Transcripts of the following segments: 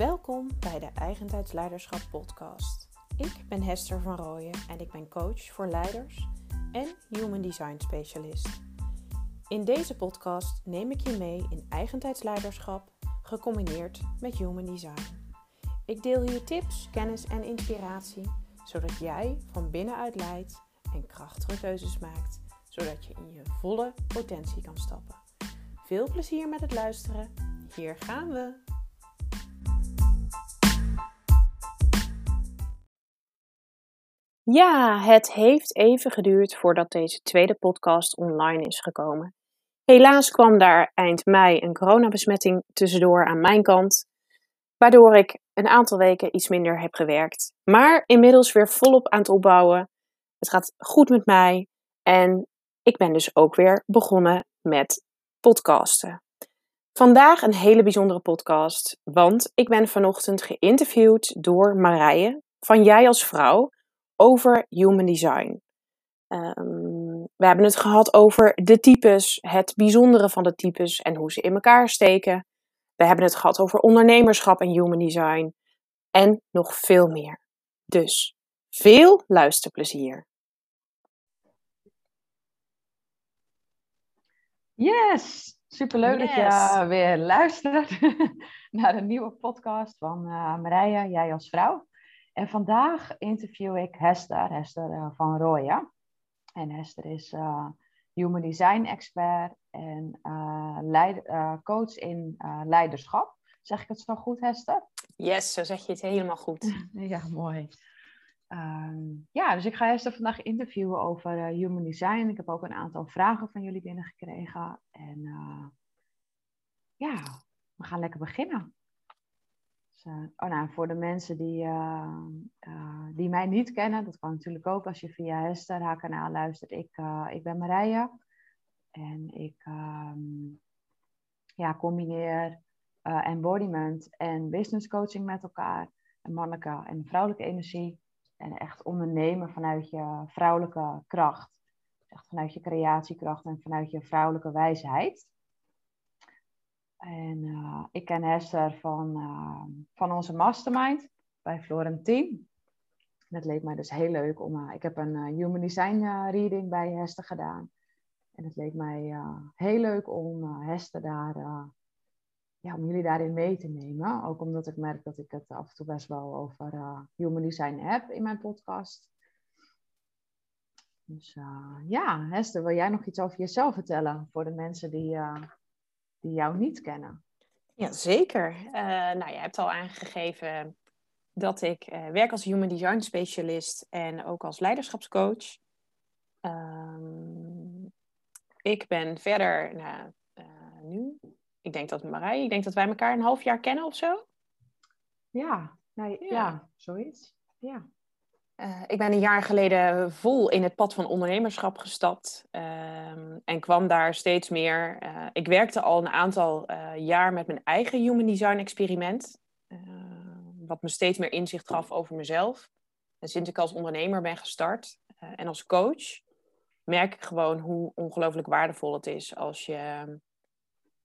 Welkom bij de Eigentijdsleiderschap podcast. Ik ben Hester van Rooyen en ik ben coach voor leiders en human design specialist. In deze podcast neem ik je mee in eigentijdsleiderschap gecombineerd met human design. Ik deel hier tips, kennis en inspiratie zodat jij van binnenuit leidt en krachtige keuzes maakt, zodat je in je volle potentie kan stappen. Veel plezier met het luisteren. Hier gaan we. Ja, het heeft even geduurd voordat deze tweede podcast online is gekomen. Helaas kwam daar eind mei een coronabesmetting tussendoor aan mijn kant, waardoor ik een aantal weken iets minder heb gewerkt. Maar inmiddels weer volop aan het opbouwen. Het gaat goed met mij en ik ben dus ook weer begonnen met podcasten. Vandaag een hele bijzondere podcast, want ik ben vanochtend geïnterviewd door Marije van Jij als Vrouw over human design. Um, we hebben het gehad over de types, het bijzondere van de types en hoe ze in elkaar steken. We hebben het gehad over ondernemerschap en human design en nog veel meer. Dus veel luisterplezier. Yes, superleuk dat je weer luistert naar een nieuwe podcast van uh, Marije, jij als vrouw. En vandaag interview ik Hester, Hester uh, van Rooyen. En Hester is uh, Human Design expert en coach in leiderschap. Zeg ik het zo goed, Hester? Yes, zo zeg je het helemaal goed. ja, mooi. Um, ja, dus ik ga Hester vandaag interviewen over human design. Ik heb ook een aantal vragen van jullie binnengekregen. En ja, we gaan lekker beginnen. Dus, uh, oh nou, voor de mensen die, die mij niet kennen, dat kan natuurlijk ook als je via Hester haar kanaal luistert. Ik, ik ben Marije en ik um, ja, combineer embodiment en business coaching met elkaar. Een mannelijke en vrouwelijke energie. En echt ondernemen vanuit je vrouwelijke kracht. Echt vanuit je creatiekracht en vanuit je vrouwelijke wijsheid. En uh, ik ken Hester van, uh, van onze mastermind bij Florentine. En het leek mij dus heel leuk om. Uh, ik heb een Human Design reading bij Hester gedaan. En het leek mij heel leuk om Hester daar ja, om jullie daarin mee te nemen. Ook omdat ik merk dat ik het af en toe best wel over human design heb in mijn podcast. Dus ja, Hester, wil jij nog iets over jezelf vertellen voor de mensen die, die jou niet kennen? Ja, zeker. nou, je hebt al aangegeven dat ik werk als human design specialist en ook als leiderschapscoach. Um, ik ben verder nou, nu ik denk dat Marij, ik denk dat wij elkaar een half jaar kennen of zo. Ja, nou, ja. ja. zoiets. Ja. Uh, ik ben een jaar geleden vol in het pad van ondernemerschap gestapt uh, en kwam daar steeds meer. Uh, ik werkte al een aantal eh, jaar met mijn eigen human design experiment, wat me steeds meer inzicht gaf over mezelf. En sinds ik als ondernemer ben gestart en als coach, merk ik gewoon hoe ongelooflijk waardevol het is als je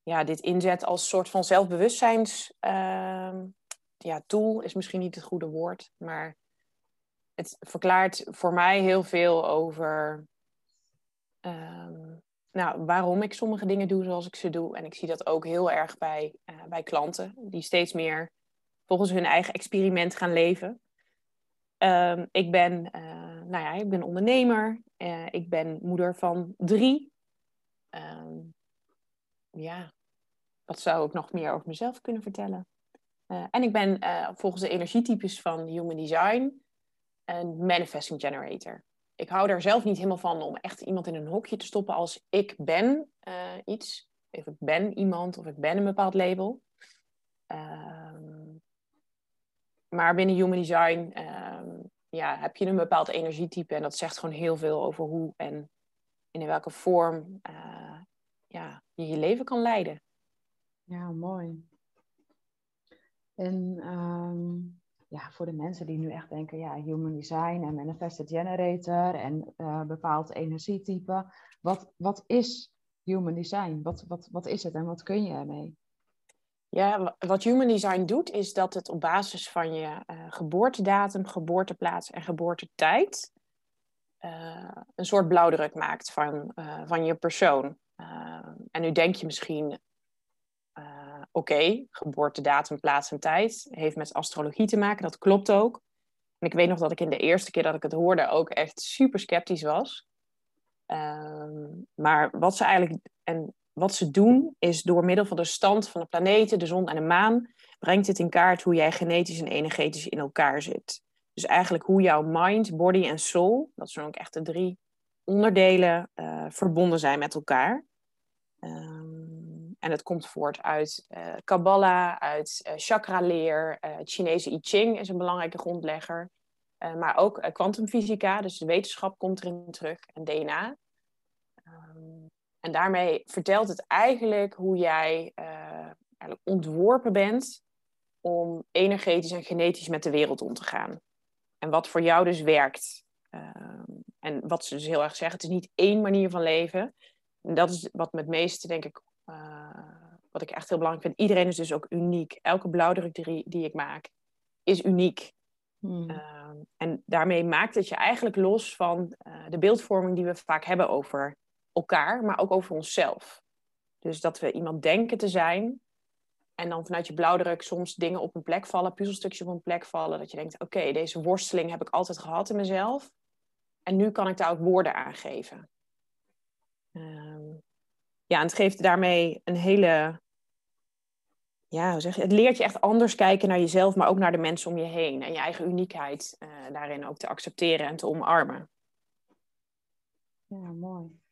ja, dit inzet als soort van zelfbewustzijns uh, ja, tool is misschien niet het goede woord, maar het verklaart voor mij heel veel over um, nou, waarom ik sommige dingen doe zoals ik ze doe. En ik zie dat ook heel erg bij, uh, bij klanten die steeds meer volgens hun eigen experiment gaan leven. Um, ik, ben, uh, nou ja, ik ben ondernemer, uh, ik ben moeder van drie. Um, ja, wat zou ik nog meer over mezelf kunnen vertellen? En ik ben volgens de energietypes van Human Design een manifesting generator. Ik hou daar zelf niet helemaal van om echt iemand in een hokje te stoppen als ik ben uh, iets. Of ik ben iemand of ik ben een bepaald label. Ehm, maar binnen Human Design ehm, ja, heb je een bepaald energietype en dat zegt gewoon heel veel over hoe en in welke vorm ja, je je leven kan leiden. Ja, mooi. En um, ja, voor de mensen die nu echt denken, ja, human design en manifested generator en uh, bepaald energietype. Wat, wat is human design? Wat, wat, wat is het en wat kun je ermee? Ja, wat Human Design doet, is dat het op basis van je uh, geboortedatum, geboorteplaats en geboortetijd uh, een soort blauwdruk maakt van, van je persoon. en nu denk je misschien, oké, okay, geboortedatum, plaats en tijd heeft met astrologie te maken, dat klopt ook. En ik weet nog dat ik in de eerste keer dat ik het hoorde ook echt super sceptisch was. Ehm, maar wat ze eigenlijk, en wat ze doen, is door middel van de stand van de planeten, de zon en de maan, brengt het in kaart hoe jij genetisch en energetisch in elkaar zit. Dus eigenlijk hoe jouw mind, body en soul, dat zijn ook echt de drie onderdelen, uh, verbonden zijn met elkaar. Um, en het komt voort uit uh, Kabbalah, uit uh, chakra-leer. het Chinese I Ching is een belangrijke grondlegger. maar ook kwantumfysica, dus de wetenschap komt erin terug, en DNA. Um, en daarmee vertelt het eigenlijk hoe jij ontworpen bent om energetisch en genetisch met de wereld om te gaan. En wat voor jou dus werkt. Uh, en wat ze dus heel erg zeggen, het is niet één manier van leven. En dat is wat met meeste, denk ik, wat ik echt heel belangrijk vind. Iedereen is dus ook uniek. Elke blauwdruk die, die ik maak is uniek. Hmm. Ehm, en daarmee maakt het je eigenlijk los van de beeldvorming die we vaak hebben over elkaar, maar ook over onszelf. Dus dat we iemand denken te zijn en dan vanuit je blauwdruk soms dingen op een plek vallen, puzzelstukjes op een plek vallen, dat je denkt, oké, deze worsteling heb ik altijd gehad in mezelf en nu kan ik daar ook woorden aan geven. Ehm, ja, en het geeft daarmee een hele, ja, hoe zeg je, het leert je echt anders kijken naar jezelf, maar ook naar de mensen om je heen en je eigen uniekheid uh, daarin ook te accepteren en te omarmen. Ja, mooi.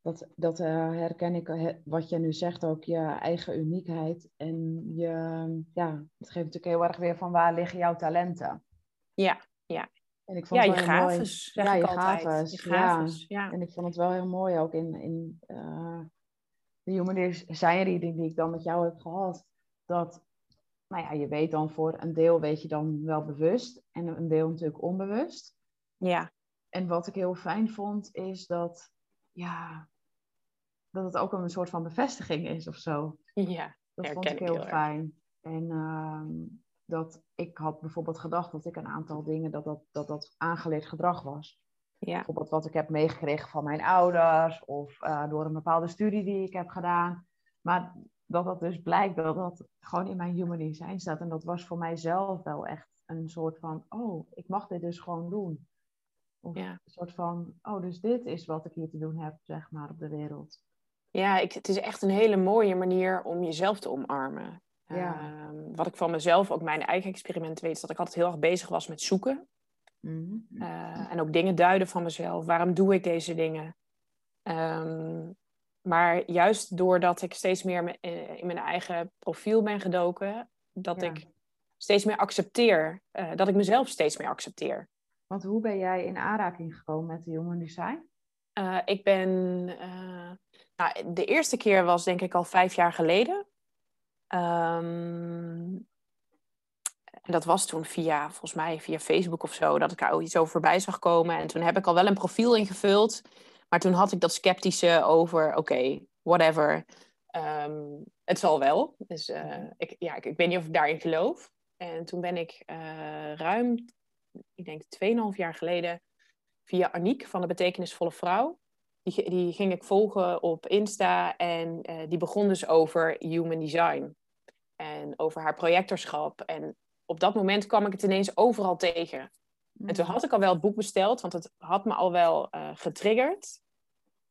Dat, dat uh, herken ik, wat je nu zegt, ook je eigen uniekheid. En je, ja, het geeft natuurlijk heel erg weer van waar liggen jouw talenten. Ja, ja. En ik vond ja, het je gaves, ja, je gaves, je gaves. Ja. En ik vond het wel heel mooi ook in, in uh, de human design reading die ik dan met jou heb gehad. Dat, nou ja, je weet dan voor een deel weet je dan wel bewust en een deel natuurlijk onbewust. Ja. En wat ik heel fijn vond is dat, ja, dat het ook een soort van bevestiging is of zo. Ja, dat vond ik heel, fijn. En uh, dat ik had bijvoorbeeld gedacht dat ik een aantal dingen, dat dat, dat, dat aangeleerd gedrag was. Ja. Bijvoorbeeld wat ik heb meegekregen van mijn ouders of uh, door een bepaalde studie die ik heb gedaan. Maar dat dat dus blijkt dat dat gewoon in mijn human design staat. En dat was voor mijzelf wel echt een soort van, oh, ik mag dit dus gewoon doen. Of ja. een soort van, oh, dus dit is wat ik hier te doen heb, zeg maar, op de wereld. Ja, ik, het is echt een hele mooie manier om jezelf te omarmen. Ja. Uh, wat ik van mezelf, ook mijn eigen experiment weet, is dat ik altijd heel erg bezig was met zoeken. Mm uh, en ook dingen duiden van mezelf. Waarom doe ik deze dingen? Um, maar juist doordat ik steeds meer in mijn eigen profiel ben gedoken, dat ja. ik steeds meer accepteer, uh, dat ik mezelf steeds meer accepteer. Want hoe ben jij in aanraking gekomen met de Human Design? Uh, ik ben nou, de eerste keer was denk ik al vijf jaar geleden. Um, en dat was toen via, volgens mij via Facebook of zo, dat ik er iets over voorbij zag komen. En toen heb ik al wel een profiel ingevuld. Maar toen had ik dat sceptische over, oké, whatever. Um, het zal wel. Dus uh, ik, ja, ik, ik, weet niet of ik daarin geloof. En toen ben ik uh, ruim, ik denk 2,5 jaar geleden, via Aniek van de Betekenisvolle Vrouw die, die ging ik volgen op Insta en uh, die begon dus over human design. En over haar projectorschap. En op dat moment kwam ik het ineens overal tegen. Mm. En toen had ik al wel het boek besteld, want het had me al wel uh, getriggerd.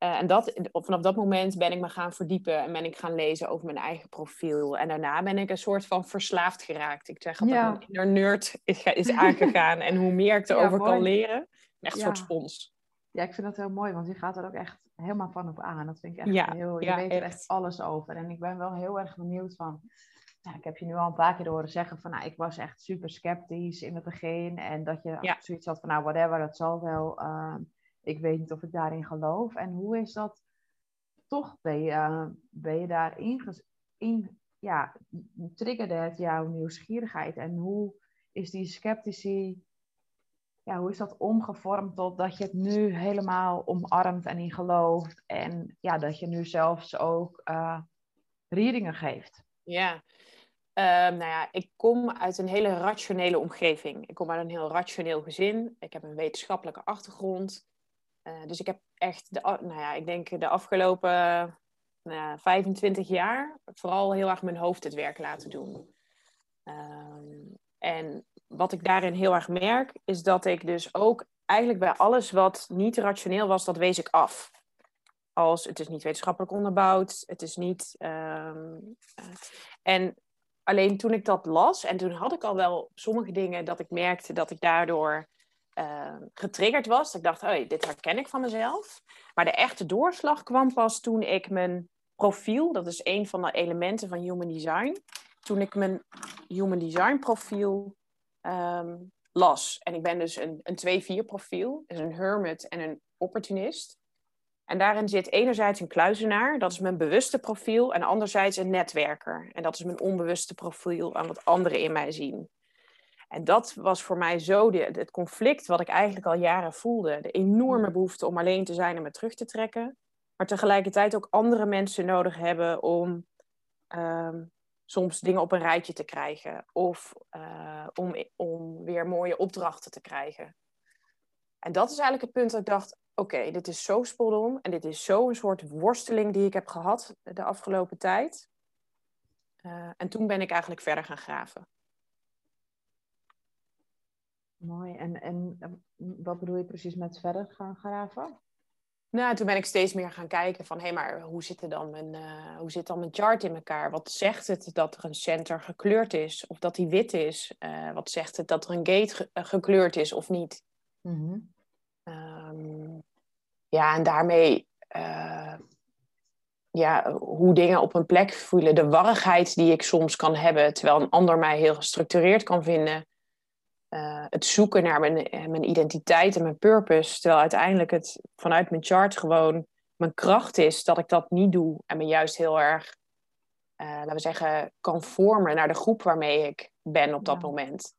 Uh, en dat, vanaf dat moment ben ik me gaan verdiepen en ben ik gaan lezen over mijn eigen profiel. En daarna ben ik een soort van verslaafd geraakt. Ik zeg altijd, ja. mijn nerd is, is aangegaan. en hoe meer ik erover ja, kan leren, echt een soort spons. Ja, ik vind dat heel mooi, want je gaat er ook echt helemaal van op aan. Dat vind ik echt ja, heel... Je ja, weet er echt alles over. En ik ben wel heel erg benieuwd van... Nou, ik heb je nu al een paar keer horen zeggen van... Nou, ik was echt super sceptisch in het begin. En dat je ja. zoiets had van... Nou, whatever, dat zal wel. Uh, ik weet niet of ik daarin geloof. En hoe is dat... Toch ben je, uh, ben je daarin... In, ja, triggerde het jouw nieuwsgierigheid? En hoe is die sceptici ja, hoe is dat omgevormd tot dat je het nu helemaal omarmt en in gelooft? En ja, dat je nu zelfs ook uh, readingen geeft? Ja, Ehm, nou ja, ik kom uit een hele rationele omgeving. Ik kom uit een heel rationeel gezin. Ik heb een wetenschappelijke achtergrond. Uh, dus ik heb echt, de, nou ja, ik denk de afgelopen nou 25 jaar vooral heel erg mijn hoofd het werk laten doen. Ehm, en wat ik daarin heel erg merk, is dat ik dus ook eigenlijk bij alles wat niet rationeel was, dat wees ik af. Als het is niet wetenschappelijk onderbouwd, het is niet. Um, en alleen toen ik dat las, en toen had ik al wel sommige dingen dat ik merkte dat ik daardoor uh, getriggerd was. Dat ik dacht, oh, dit herken ik van mezelf. Maar de echte doorslag kwam pas toen ik mijn profiel, dat is een van de elementen van Human Design, toen ik mijn Human Design profiel um, las. En ik ben dus een, een 2-4 profiel, dus een hermit en een opportunist. En daarin zit enerzijds een kluizenaar, dat is mijn bewuste profiel, en anderzijds een netwerker. En dat is mijn onbewuste profiel aan wat anderen in mij zien. En dat was voor mij zo de, het conflict wat ik eigenlijk al jaren voelde. De enorme behoefte om alleen te zijn en me terug te trekken. Maar tegelijkertijd ook andere mensen nodig hebben om um, soms dingen op een rijtje te krijgen. Of uh, om, om weer mooie opdrachten te krijgen. En dat is eigenlijk het punt dat ik dacht, oké, dit is zo spot en dit is zo een soort worsteling die ik heb gehad de afgelopen tijd. Uh, en toen ben ik eigenlijk verder gaan graven. Mooi. En, en wat bedoel je precies met verder gaan graven? Nou, toen ben ik steeds meer gaan kijken van, hé, hey, maar hoe zit, er dan mijn, uh, hoe zit dan mijn chart in elkaar? Wat zegt het dat er een center gekleurd is of dat die wit is? Uh, wat zegt het dat er een gate ge gekleurd is of niet? Mm -hmm. Um, ja, en daarmee uh, ja, hoe dingen op een plek voelen. De warrigheid die ik soms kan hebben, terwijl een ander mij heel gestructureerd kan vinden. Uh, het zoeken naar mijn, eh, mijn identiteit en mijn purpose. Terwijl uiteindelijk het vanuit mijn chart gewoon mijn kracht is dat ik dat niet doe. En me juist heel erg, uh, laten we zeggen, kan vormen naar de groep waarmee ik ben op dat ja. moment.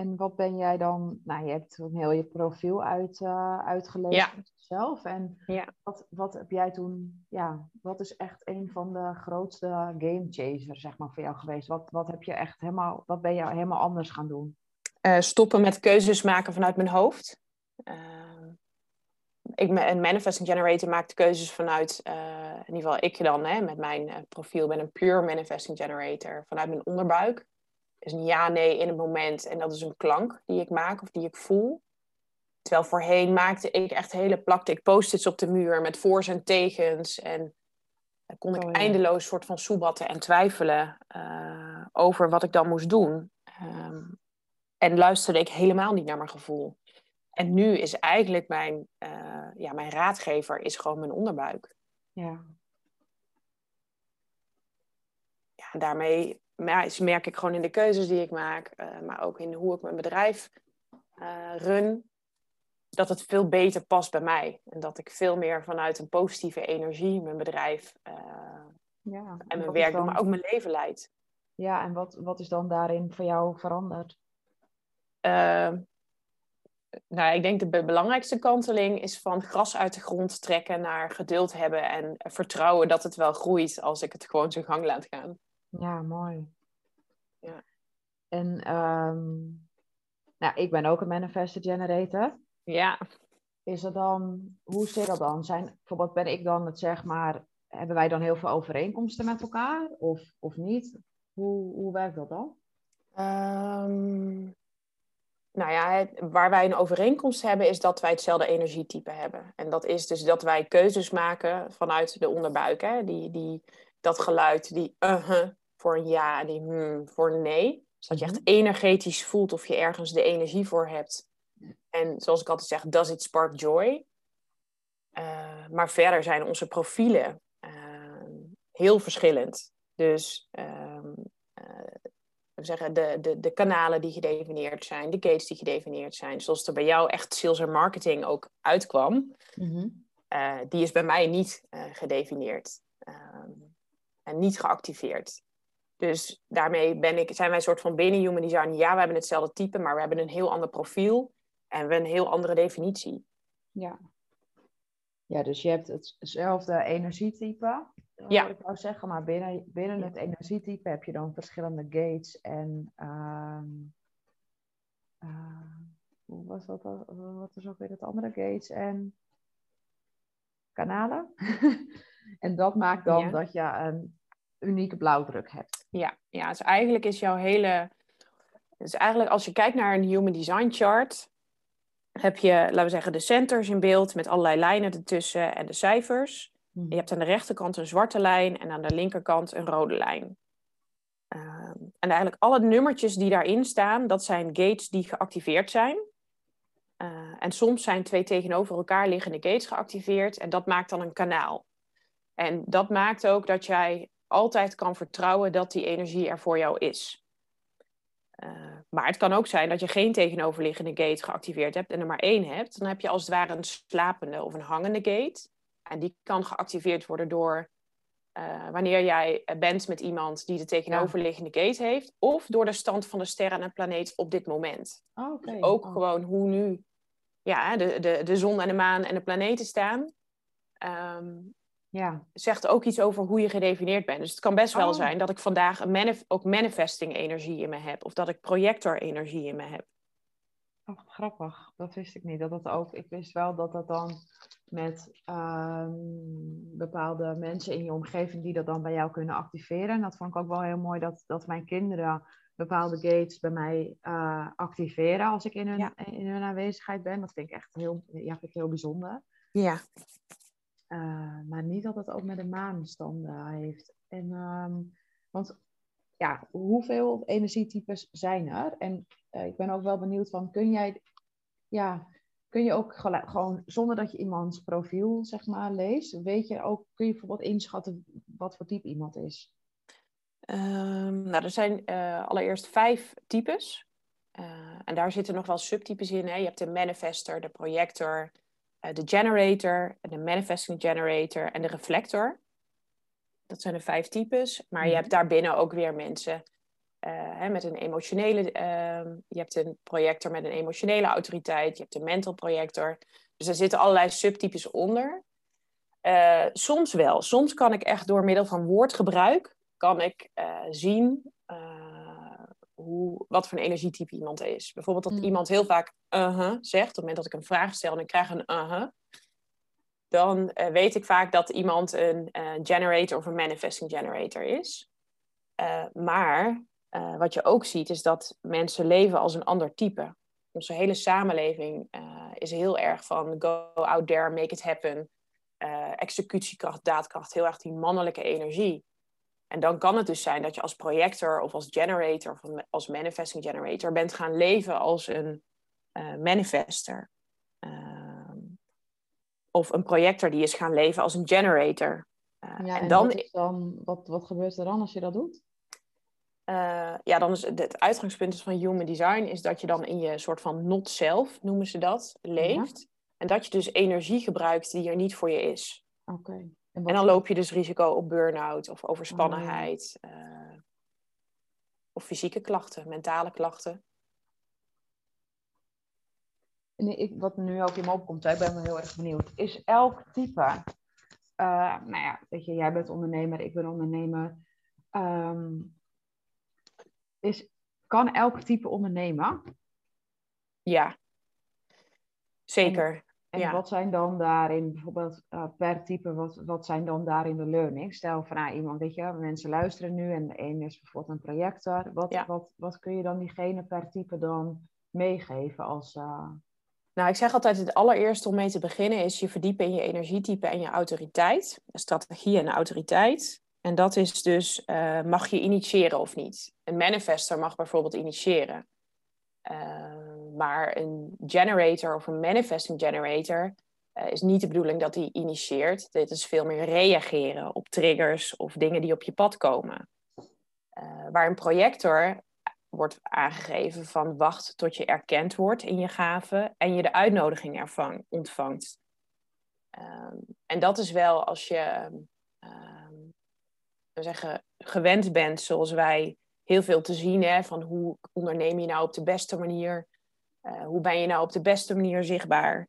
En wat ben jij dan? Nou, je hebt een heel je profiel uit, uh, uitgelezen ja. zelf. En ja. wat, wat heb jij toen? Ja, wat is echt een van de grootste game chasers, zeg maar, voor jou geweest? Wat, wat heb je echt helemaal, wat ben je helemaal anders gaan doen? Uh, stoppen met keuzes maken vanuit mijn hoofd. Uh, ik, een manifesting generator maakt keuzes vanuit, in ieder geval ik dan, hè, met mijn profiel ben een pure manifesting generator, vanuit mijn onderbuik is een ja-nee in het moment. En dat is een klank die ik maak of die ik voel. Terwijl voorheen maakte ik echt hele plakte ik post-its op de muur met voor's en tegens. En dan kon ik oh, ja. eindeloos soort van soebatten en twijfelen uh, over wat ik dan moest doen. Um, en luisterde ik helemaal niet naar mijn gevoel. En nu is eigenlijk mijn, uh, ja, mijn raadgever is gewoon mijn onderbuik. Ja. Ja, daarmee merk ik gewoon in de keuzes die ik maak, uh, maar ook in hoe ik mijn bedrijf uh, run, dat het veel beter past bij mij. En dat ik veel meer vanuit een positieve energie mijn bedrijf uh, ja, en mijn werk, dan... maar ook mijn leven leid. Ja, en wat, wat is dan daarin voor jou veranderd? nou, ik denk de belangrijkste kanteling is van gras uit de grond trekken naar geduld hebben en vertrouwen dat het wel groeit als ik het gewoon zijn gang laat gaan. Ja, mooi. Ja. En um, nou, ik ben ook een manifested generator. Ja. Is er dan, hoe zit dat dan? Zijn, bijvoorbeeld ben ik dan het zeg maar, hebben wij dan heel veel overeenkomsten met elkaar of, of niet? Hoe, hoe werkt dat dan? Um, nou ja, het, waar wij een overeenkomst hebben, is dat wij hetzelfde energietype hebben. En dat is dus dat wij keuzes maken vanuit de onderbuik. Hè? Die, die, dat geluid, die uh -huh, voor een ja en die hmm voor een nee. Dus dat je echt mhm. energetisch voelt of je ergens de energie voor hebt. En zoals ik altijd zeg, does it spark joy? Uh, maar verder zijn onze profielen uh, heel verschillend. Dus uh, we zeggen, de, de, de kanalen die gedefinieerd zijn, de gates die gedefinieerd zijn, zoals er bij jou echt sales en marketing ook uitkwam, mm-hmm. die is bij mij niet gedefinieerd ehm, en niet geactiveerd. Dus daarmee ben ik, zijn wij een soort van binnen Human Design. Ja, we hebben hetzelfde type, maar we hebben een heel ander profiel. En we hebben een heel andere definitie. Ja. Ja, dus je hebt hetzelfde energietype. ja. ik wou zeggen. Maar binnen, binnen het energietype heb je dan verschillende gates en... Um, hoe was dat? Wat is ook weer het andere gates en kanalen? en dat maakt dan dat je een unieke blauwdruk hebt. Ja, ja dus eigenlijk is jouw hele... Dus eigenlijk als je kijkt naar een Human Design Chart, heb je, laten we zeggen, de centers in beeld met allerlei lijnen ertussen en de cijfers. Mhm. Je hebt aan de rechterkant een zwarte lijn en aan de linkerkant een rode lijn. Ehm, en eigenlijk alle nummertjes die daarin staan, dat zijn gates die geactiveerd zijn. Uh, en soms zijn twee tegenover elkaar liggende gates geactiveerd en dat maakt dan een kanaal. En dat maakt ook dat jij altijd kan vertrouwen dat die energie er voor jou is. Uh, maar het kan ook zijn dat je geen tegenoverliggende gate geactiveerd hebt en er maar één hebt. Dan heb je als het ware een slapende of een hangende gate. En die kan geactiveerd worden door uh, wanneer jij bent met iemand die de tegenoverliggende gate heeft, of door de stand van de sterren en planeet op dit moment. Oh, okay. dus ook oh. gewoon hoe nu ja, de, de, de zon en de maan en de planeten staan. Um, ja. Zegt ook iets over hoe je gedefinieerd bent. Dus het kan best wel oh. zijn dat ik vandaag een manif ook manifesting energie in me heb. Of dat ik projector energie in me heb. Oh, grappig. Dat wist ik niet. Dat dat ook, ik wist wel dat dat dan met um, bepaalde mensen in je omgeving die dat dan bij jou kunnen activeren. En dat vond ik ook wel heel mooi dat, dat mijn kinderen bepaalde gates bij mij uh, activeren als ik in hun, in hun aanwezigheid ben. Dat vind ik echt heel, ja, vind ik heel bijzonder. Ja. Uh, maar niet dat het ook met de maanstanden heeft. En, um, want ja, hoeveel energietypes zijn er? En uh, ik ben ook wel benieuwd van, kun jij, ja, kun je ook gewoon zonder dat je iemands profiel zeg maar leest, weet je ook, kun je bijvoorbeeld inschatten wat voor type iemand is? Um, nou, er zijn uh, allereerst vijf types. En daar zitten nog wel subtypes in. Hè? Je hebt de manifester, de projector, de generator, de manifesting generator en de reflector. Dat zijn de vijf types. Maar je mhm. hebt daarbinnen ook weer mensen hè, met een emotionele... Ehm, je hebt een projector met een emotionele autoriteit. Je hebt een mental projector. Dus er zitten allerlei subtypes onder. soms wel. Soms kan ik echt door middel van woordgebruik kan ik zien hoe, wat voor een energietype iemand is. Bijvoorbeeld dat mm. iemand heel vaak uh-huh zegt. Op het moment dat ik een vraag stel en ik krijg een uh-huh. Dan uh, weet ik vaak dat iemand een generator of een manifesting generator is. maar wat je ook ziet is dat mensen leven als een ander type. Onze hele samenleving is heel erg van go out there, make it happen. executiekracht, daadkracht, heel erg die mannelijke energie. En dan kan het dus zijn dat je als projector of als generator of als manifesting generator bent gaan leven als een uh, manifester. Uh, of een projector die is gaan leven als een generator. Uh, ja, en, dan, wat, dan wat, wat gebeurt er dan als je dat doet? Uh, ja, dan is het uitgangspunt van human design is dat je dan in je soort van not self, noemen ze dat, leeft. Ja. En dat je dus energie gebruikt die er niet voor je is. Oké. En, dan loop je dus risico op burn-out of overspannenheid. Oh, uh, of fysieke klachten, mentale klachten. En ik, wat nu ook in me opkomt, ik ben wel heel erg benieuwd. Is elk type, uh, nou ja, weet je, jij bent ondernemer, ik ben ondernemer. Um, is, kan elk type ondernemen? Ja, zeker. En wat zijn dan daarin, bijvoorbeeld uh, per type, wat, wat zijn dan daarin de learnings? Stel van nou, iemand, weet je, mensen luisteren nu en de een is bijvoorbeeld een projector. Wat, wat, wat kun je dan diegene per type dan meegeven als... Uh... Nou, ik zeg altijd het allereerste om mee te beginnen is je verdiepen in je energietype en je autoriteit. Strategie en autoriteit. En dat is dus, uh, mag je initiëren of niet? Een manifester mag bijvoorbeeld initiëren. Ehm, maar een generator of een manifesting generator uh, is niet de bedoeling dat die initieert. Dit is veel meer reageren op triggers of dingen die op je pad komen. Uh, waar een projector wordt aangegeven van wacht tot je erkend wordt in je gave en je de uitnodiging ervan ontvangt. Um, en dat is wel als je um, zeggen, gewend bent zoals wij heel veel te zien hè, van hoe onderneem je nou op de beste manier, uh, hoe ben je nou op de beste manier zichtbaar.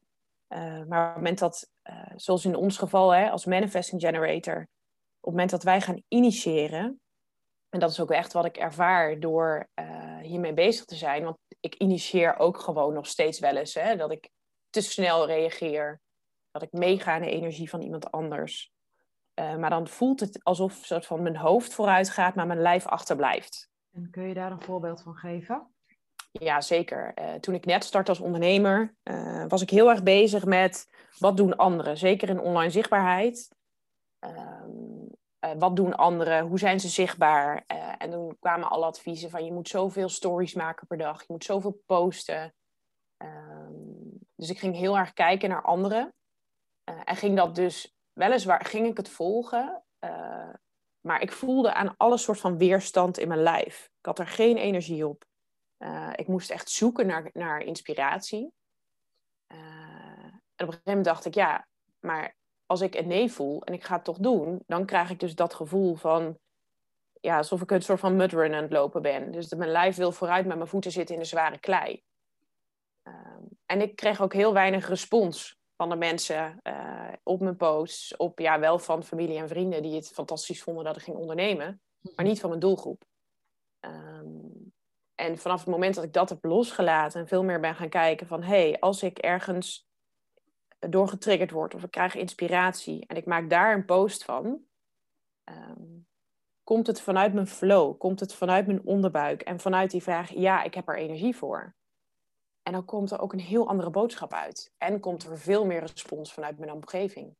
Uh, maar op het moment dat, uh, zoals in ons geval hè, als manifesting generator, het moment dat wij gaan initiëren, en dat is ook echt wat ik ervaar door hiermee bezig te zijn, want ik initieer ook gewoon nog steeds wel eens, hè, dat ik te snel reageer, dat ik meega in de energie van iemand anders. Maar dan voelt het alsof soort van mijn hoofd vooruit gaat, maar mijn lijf achterblijft. En kun je daar een voorbeeld van geven? Ja, zeker. Uh, toen ik net startte als ondernemer, uh, was ik heel erg bezig met wat doen anderen. Zeker in online zichtbaarheid. Uh, wat doen anderen? Hoe zijn ze zichtbaar? en toen kwamen alle adviezen van je moet zoveel stories maken per dag. Je moet zoveel posten. Um, dus ik ging heel erg kijken naar anderen. en ging dat dus, weliswaar ging ik het volgen. Maar ik voelde aan alle soort van weerstand in mijn lijf. Ik had er geen energie op. Uh, ik moest echt zoeken naar, naar inspiratie. Uh, en op een gegeven moment dacht ik, ja, maar als ik een nee voel en ik ga het toch doen, dan krijg ik dus dat gevoel van, ja, alsof ik een soort van mudrun aan het lopen ben. Dus dat mijn lijf wil vooruit, maar mijn voeten zitten in de zware klei. Uh, en ik kreeg ook heel weinig respons van de mensen uh, op mijn posts, op ja, wel van familie en vrienden die het fantastisch vonden dat ik ging ondernemen, maar niet van mijn doelgroep. Um, en vanaf het moment dat ik dat heb losgelaten en veel meer ben gaan kijken van hé, hey, als ik ergens door getriggerd word of ik krijg inspiratie en ik maak daar een post van, um, komt het vanuit mijn flow, komt het vanuit mijn onderbuik en vanuit die vraag, ja, ik heb er energie voor. En dan komt er ook een heel andere boodschap uit. En komt er veel meer respons vanuit mijn omgeving.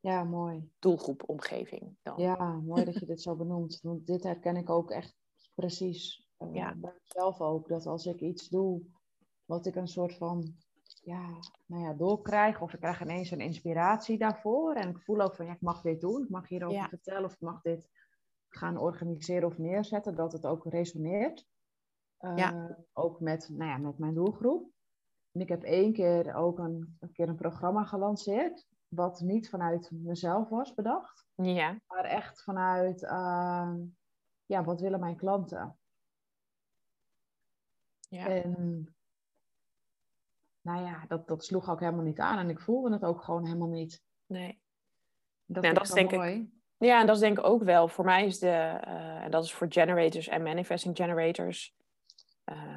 Ja, mooi. Doelgroep, omgeving. Dan. Ja, mooi dat je dit zo benoemt. Want dit herken ik ook echt precies uh, ja. bij mezelf ook. Dat als ik iets doe wat ik een soort van ja, nou ja, doorkrijg, of ik krijg ineens een inspiratie daarvoor. En ik voel ook van ja, ik mag dit doen, ik mag hierover ja. vertellen, of ik mag dit gaan organiseren of neerzetten, dat het ook resoneert. Uh, ja. Ook met, nou ja, met mijn doelgroep. En ik heb één keer ook een, een keer een programma gelanceerd, wat niet vanuit mezelf was bedacht, ja. maar echt vanuit, uh, ja, wat willen mijn klanten? Ja. En nou ja, dat, dat sloeg ook helemaal niet aan. En ik voelde het ook gewoon helemaal niet. Nee. Dat, ja, dat is denk mooi. ik. Ja, en dat is denk ik ook wel. Voor mij is de, uh, en dat is voor generators en manifesting generators.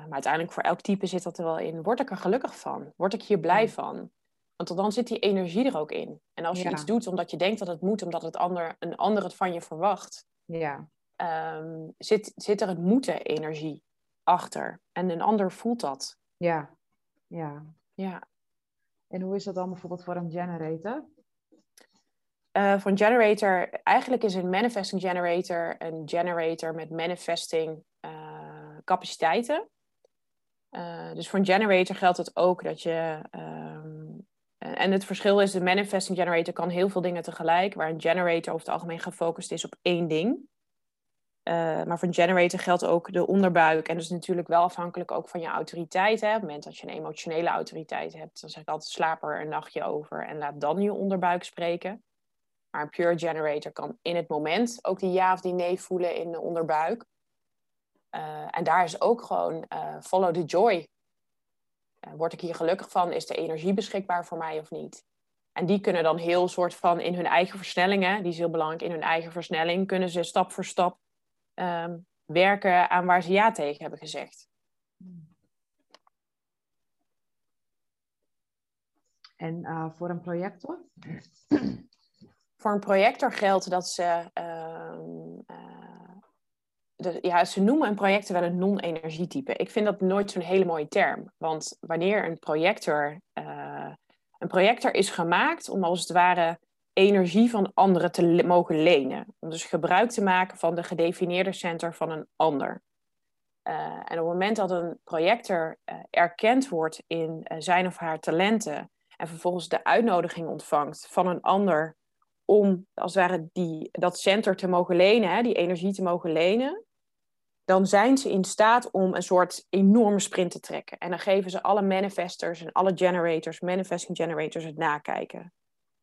Maar uiteindelijk voor elk type zit dat er wel in. Word ik er gelukkig van? Word ik hier blij ja. van? Want dan zit die energie er ook in. En als je ja. iets doet omdat je denkt dat het moet, omdat het ander, een ander het van je verwacht, ja. Um, zit, zit er een moeten energie achter. En een ander voelt dat. Ja, ja. Ja. En hoe is dat dan bijvoorbeeld voor een generator? Uh, voor een generator, eigenlijk is een manifesting generator een generator met manifesting uh, capaciteiten. Uh, dus voor een generator geldt het ook dat je. Um, en het verschil is, de manifesting generator kan heel veel dingen tegelijk, waar een generator over het algemeen gefocust is op één ding. Uh, maar voor een generator geldt ook de onderbuik. En dat is natuurlijk wel afhankelijk ook van je autoriteit. Hè. Op het moment dat je een emotionele autoriteit hebt, dan zeg ik altijd slaap er een nachtje over en laat dan je onderbuik spreken. Maar een pure generator kan in het moment ook die ja of die nee voelen in de onderbuik. Uh, en daar is ook gewoon uh, follow the joy. word ik hier gelukkig van? Is de energie beschikbaar voor mij of niet? En die kunnen dan heel soort van in hun eigen versnellingen, die is heel belangrijk, in hun eigen versnelling kunnen ze stap voor stap um, werken aan waar ze ja tegen hebben gezegd. En voor een projector? voor een projector geldt dat ze. Ja, ze noemen een projector wel een non-energietype. Ik vind dat nooit zo'n hele mooie term. Want wanneer een projector. Uh, een projector is gemaakt om als het ware energie van anderen te mogen lenen. Om dus gebruik te maken van de gedefinieerde center van een ander. Uh, en op het moment dat een projector uh, erkend wordt in zijn of haar talenten en vervolgens de uitnodiging ontvangt van een ander om als het ware die, dat center te mogen lenen, hè, die energie te mogen lenen, dan zijn ze in staat om een soort enorme sprint te trekken. En dan geven ze alle manifestors en alle generators, manifesting generators, het nakijken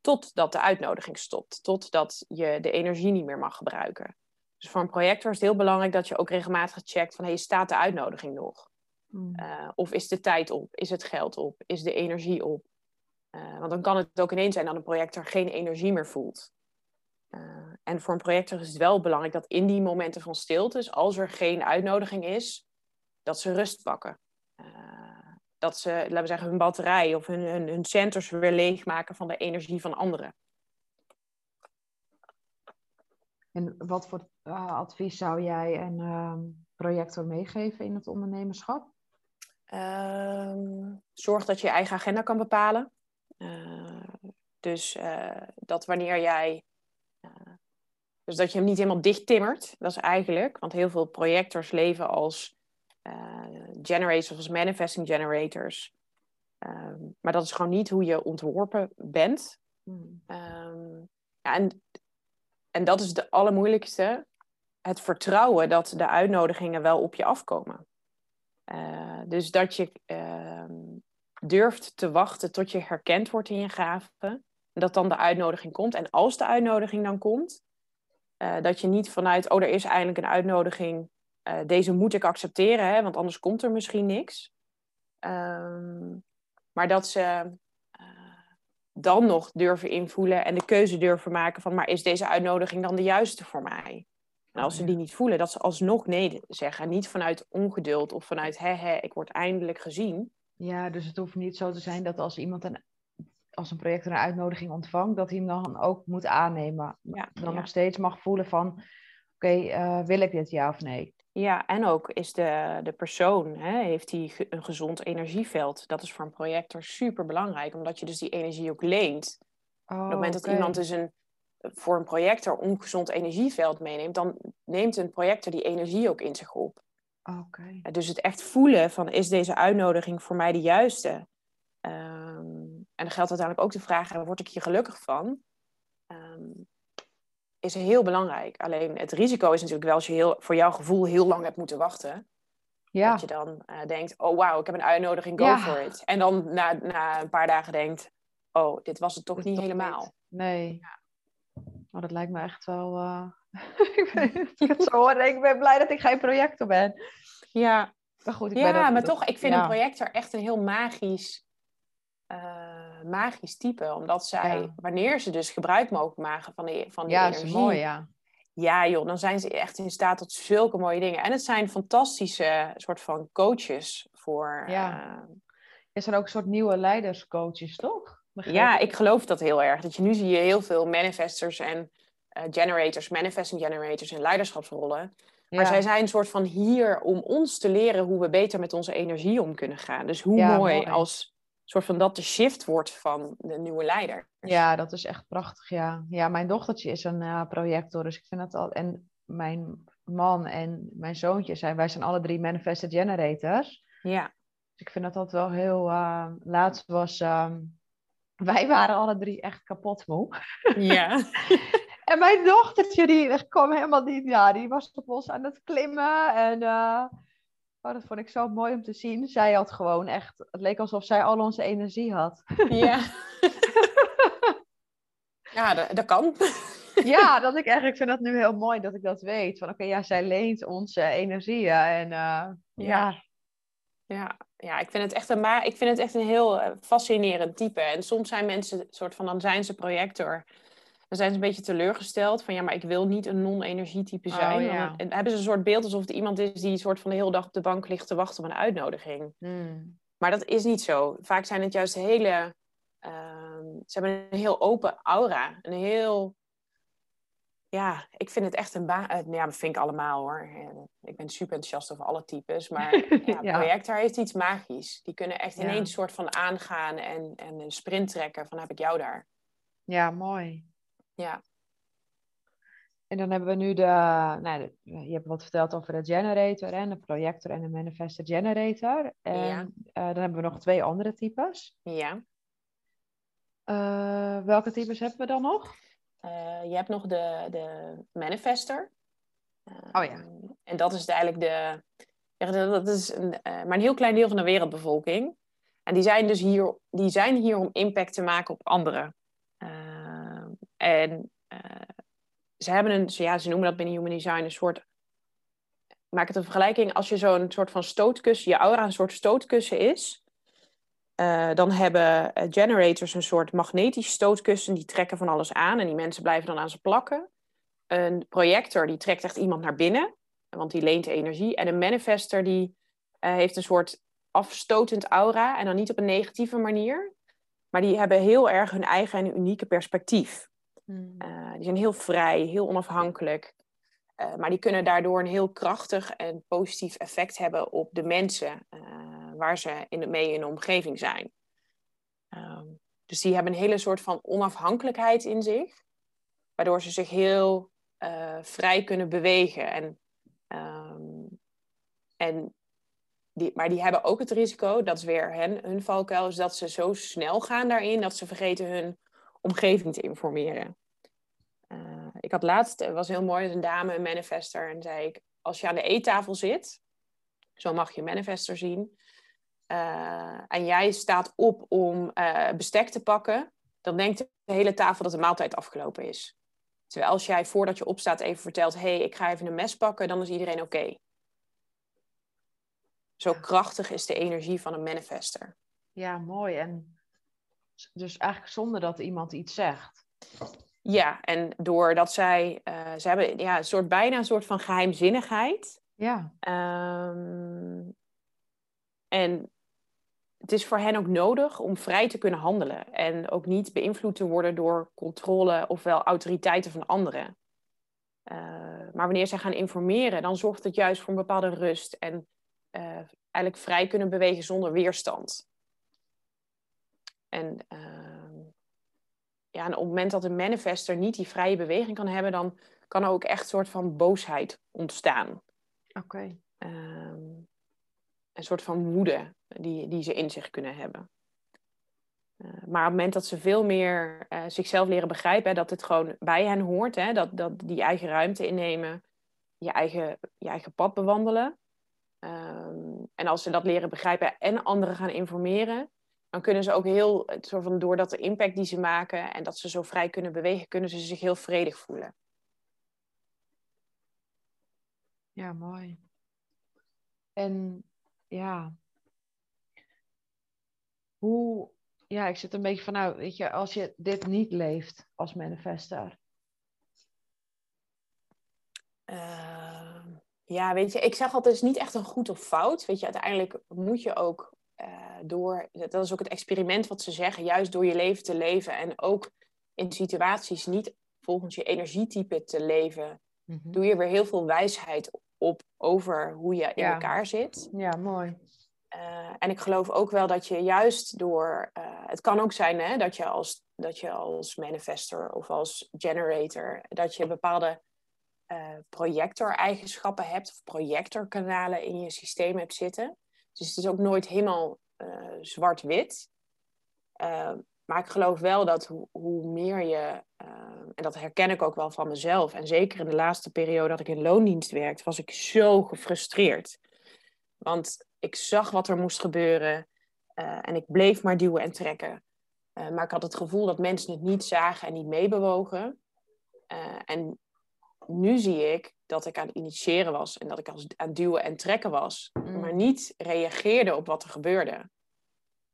totdat de uitnodiging stopt, totdat je de energie niet meer mag gebruiken. Dus voor een projector is het heel belangrijk dat je ook regelmatig checkt van hey, staat de uitnodiging nog? Hmm. Uh, of is de tijd op? Is het geld op? Is de energie op? Uh, want dan kan het ook ineens zijn dat een projector geen energie meer voelt. En voor een projector is het wel belangrijk dat in die momenten van stilte, dus als er geen uitnodiging is, dat ze rust pakken. dat ze, laten we zeggen, hun batterij of hun, hun, hun centers weer leegmaken van de energie van anderen. En wat voor uh, advies zou jij een uh, projector meegeven in het ondernemerschap? Uh, zorg dat je je eigen agenda kan bepalen. Dus eh, dat wanneer jij. Dus dat je hem niet helemaal dicht timmert. Dat is eigenlijk. Want heel veel projectors leven als generators of als manifesting generators. Ehm, maar dat is gewoon niet hoe je ontworpen bent. Hmm. Ehm, ja, en en dat is de allermoeilijkste. Het vertrouwen dat de uitnodigingen wel op je afkomen. Uh, dus dat je uh, durft te wachten tot je herkend wordt in je gaven. En dat dan de uitnodiging komt. En als de uitnodiging dan komt, uh, dat je niet vanuit, oh, er is eindelijk een uitnodiging. Uh, deze moet ik accepteren, hè, want anders komt er misschien niks. Ehm, maar dat ze dan nog durven invoelen en de keuze durven maken van, maar is deze uitnodiging dan de juiste voor mij? En als ze die niet voelen, dat ze alsnog nee zeggen. Niet vanuit ongeduld of vanuit, hè, hè, ik word eindelijk gezien. Ja, dus het hoeft niet zo te zijn dat als iemand een, als een project een uitnodiging ontvangt, dat hij hem dan ook moet aannemen. Ja, dan nog steeds mag voelen van, oké, eh, wil ik dit ja of nee? Ja, en ook is de, de persoon, hè, heeft hij een gezond energieveld. Dat is voor een projector super belangrijk, omdat je dus die energie ook leent. Oh, op het moment dat iemand dus een, voor een projector ongezond energieveld meeneemt, dan neemt een projector die energie ook in zich op. Okay. Dus het echt voelen van, is deze uitnodiging voor mij de juiste? Um, en dan geldt uiteindelijk ook de vraag, word ik hier gelukkig van? Um, is heel belangrijk. Alleen het risico is natuurlijk wel als je heel, voor jouw gevoel heel lang hebt moeten wachten. Ja. Dat je dan uh, denkt, oh wauw, ik heb een uitnodiging, go for it. En dan na, na een paar dagen denkt, oh, dit was het toch niet helemaal. Nee. Ja. Oh, dat lijkt me echt wel... Uh... ik, ben, ik het zo hoor, ik ben blij dat ik geen projector ben. Ja, maar goed, ik ja, ben maar toch, ik vind een projector echt een heel magisch uh, magisch type. Omdat zij, wanneer ze dus gebruik mogen maken van die, van die ja, energie... Ja, is mooi, ja. Ja, joh, dan zijn ze echt in staat tot zulke mooie dingen. En het zijn fantastische soort van coaches voor... Ja. Uh, is er ook een soort nieuwe leiderscoaches, toch? Ja, ik geloof dat heel erg. Dat je nu zie je heel veel manifestors en uh, generators, manifesting generators en leiderschapsrollen. Maar zij zijn een soort van hier om ons te leren hoe we beter met onze energie om kunnen gaan. Dus hoe mooi, mooi, als soort van dat de shift wordt van de nieuwe leider. Ja, dat is echt prachtig, ja. Ja, mijn dochtertje is een uh, projector, dus ik vind het al... En mijn man en mijn zoontje zijn... Wij zijn alle drie manifested generators. Ja. Dus ik vind dat dat wel heel... Uh, laatst was... Uh, wij waren alle drie echt kapot moe. Ja. en mijn dochtertje, die kwam helemaal niet... Ja, die was op ons aan het klimmen en... Uh, Oh, dat vond ik zo mooi om te zien. Zij had gewoon echt, het leek alsof zij al onze energie had. Ja. ja, dat, dat kan. ja, dat ik eigenlijk vind dat nu heel mooi dat ik dat weet. Van oké, ja, zij leent onze energieën. En uh, ja. ja. Ja, ik vind het echt een, maar ik vind het echt een heel eh, fascinerend type. En soms zijn mensen soort van, dan zijn ze projector dan zijn ze een beetje teleurgesteld van ja, maar ik wil niet een non-energietype oh, zijn. Oh, Dan hebben ze een soort beeld alsof het iemand is die soort van de hele dag op de bank ligt te wachten op een uitnodiging. Hmm. Maar dat is niet zo. Vaak zijn het juist hele. Uh, ze hebben een heel open aura. Een heel. Ja, ik vind het echt een baan. Eh, ja, dat vind ik allemaal hoor. Ik ben super enthousiast over alle types. Maar ja, ja. projector heeft iets magisch. Die kunnen echt ineens soort van aangaan en, en een sprint trekken van heb ik jou daar. Ja, mooi. Ja. En dan hebben we nu de, nou, je hebt wat verteld over de generator en de projector en de manifestor generator. En ja. uh, dan hebben we nog twee andere types. Ja. Uh, welke types hebben we dan nog? Uh, je hebt nog de, de manifester. oh ja. En dat is eigenlijk de, dat is een, maar een heel klein deel van de wereldbevolking. En die zijn dus hier, die zijn hier om impact te maken op anderen. En uh, ze hebben een, ja, ze noemen dat binnen Human Design een soort. Maak het een vergelijking als je zo'n soort van stootkussen, je aura een soort stootkussen is. Uh, dan hebben generators een soort magnetisch stootkussen. Die trekken van alles aan en die mensen blijven dan aan ze plakken. Een projector die trekt echt iemand naar binnen, want die leent energie. En een manifester die heeft een soort afstotend aura. En dan niet op een negatieve manier. Maar die hebben heel erg hun eigen en unieke perspectief. Hmm. Uh, die zijn heel vrij, heel onafhankelijk. Uh, maar die kunnen daardoor een heel krachtig en positief effect hebben op de mensen uh, waar ze in, mee in de omgeving zijn. Um, dus die hebben een hele soort van onafhankelijkheid in zich, waardoor ze zich heel vrij kunnen bewegen. En, um, en die, maar die hebben ook het risico, dat is weer hen, hun valkuil, is dat ze zo snel gaan daarin dat ze vergeten hun omgeving te informeren. Uh, ik had laatst, was heel mooi, een dame, een manifester, en zei ik, als je aan de eettafel zit, zo mag je manifester zien, uh, en jij staat op om uh, bestek te pakken, dan denkt de hele tafel dat de maaltijd afgelopen is. Terwijl als jij voordat je opstaat even vertelt, hé, hey, ik ga even een mes pakken, dan is iedereen oké. Zo krachtig is de energie van een manifester. Ja, mooi. En dus eigenlijk zonder dat iemand iets zegt. Ja, en doordat zij, uh, ze hebben ja, een soort, bijna een soort van geheimzinnigheid. Ja. Um, en het is voor hen ook nodig om vrij te kunnen handelen. En ook niet beïnvloed te worden door controle ofwel autoriteiten van anderen. Uh, maar wanneer zij gaan informeren, dan zorgt het juist voor een bepaalde rust. En uh, eigenlijk vrij kunnen bewegen zonder weerstand. En, uh, ja, en op het moment dat een manifester niet die vrije beweging kan hebben, dan kan er ook echt een soort van boosheid ontstaan. Oké. Okay. Uh, een soort van woede die, die ze in zich kunnen hebben. Uh, maar op het moment dat ze veel meer uh, zichzelf leren begrijpen, hè, dat het gewoon bij hen hoort, hè, dat, dat die eigen ruimte innemen, je eigen, je eigen pad bewandelen, Um, en als ze dat leren begrijpen en anderen gaan informeren, dan kunnen ze ook heel, soort van, doordat de impact die ze maken en dat ze zo vrij kunnen bewegen, kunnen ze zich heel vredig voelen. Ja, mooi. En ja, hoe, ja, ik zit een beetje van, nou, weet je, als je dit niet leeft als manifester. Uh, ja, weet je, ik zeg altijd, het is niet echt een goed of fout. Weet je, uiteindelijk moet je ook uh, door, dat is ook het experiment wat ze zeggen, juist door je leven te leven en ook in situaties niet volgens je energietype te leven, mm -hmm. doe je weer heel veel wijsheid op over hoe je in ja. elkaar zit. Ja, mooi. Uh, en ik geloof ook wel dat je juist door, uh, het kan ook zijn hè, dat, je als, dat je als manifester of als generator, dat je bepaalde uh, projector-eigenschappen hebt of projectorkanalen in je systeem hebt zitten. Dus het is ook nooit helemaal uh, zwart-wit. Uh, maar ik geloof wel dat hoe, hoe meer je, en dat herken ik ook wel van mezelf, en zeker in de laatste periode dat ik in loondienst werkte, was ik zo gefrustreerd. Want ik zag wat er moest gebeuren en ik bleef maar duwen en trekken. maar ik had het gevoel dat mensen het niet zagen en niet meebewogen. en nu zie ik dat ik aan het initiëren was en dat ik aan het duwen en trekken was, mm. maar niet reageerde op wat er gebeurde.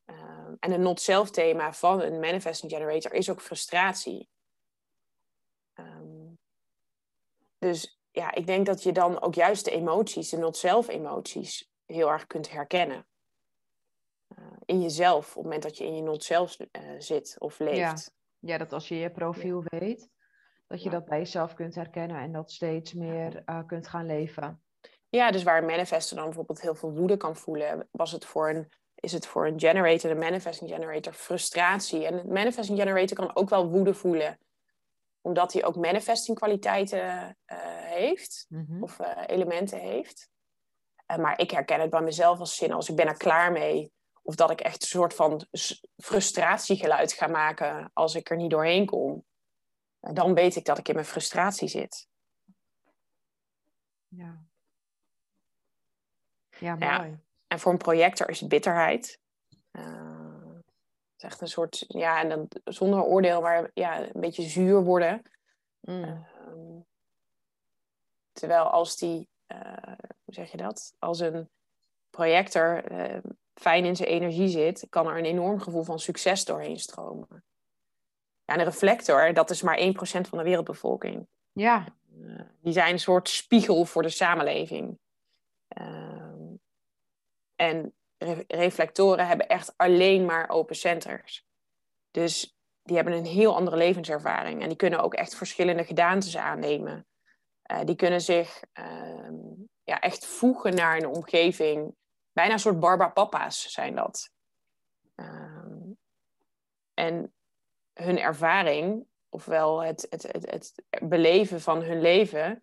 Uh, en een not-self thema van een manifesting generator is ook frustratie. Um, dus ja, ik denk dat je dan ook juist de emoties, de not-self emoties, heel erg kunt herkennen. Uh, in jezelf, op het moment dat je in je not-self uh, zit of leeft. Ja. ja, dat als je je profiel ja. weet, dat je dat bij jezelf kunt herkennen en dat steeds meer uh, kunt gaan leven. Ja, dus waar een manifester dan bijvoorbeeld heel veel woede kan voelen, was het voor een, is het voor een generator, een manifesting generator, frustratie. En een manifesting generator kan ook wel woede voelen, omdat hij ook manifesting kwaliteiten uh, heeft mm-hmm. of uh, elementen heeft. maar ik herken het bij mezelf als zin, als ik ben er klaar mee. Of dat ik echt een soort van frustratiegeluid ga maken als ik er niet doorheen kom dan weet ik dat ik in mijn frustratie zit. Ja. Ja, mooi. Ja, en voor een projector is bitterheid. Uh, het is echt een soort, ja, en dan zonder oordeel, maar ja, een beetje zuur worden. Mm. Uh, terwijl als die, uh, hoe zeg je dat? Als een projector fijn in zijn energie zit, kan er een enorm gevoel van succes doorheen stromen. Ja, een reflector, dat is maar 1% van de wereldbevolking. Ja. Uh, die zijn een soort spiegel voor de samenleving. Uh, en re reflectoren hebben echt alleen maar open centers. Dus die hebben een heel andere levenservaring. En die kunnen ook echt verschillende gedaantes aannemen. Uh, die kunnen zich ehm, ja, echt voegen naar een omgeving. Bijna een soort barbapapa's zijn dat. Ehm, en hun ervaring, ofwel het, het, het, het, beleven van hun leven,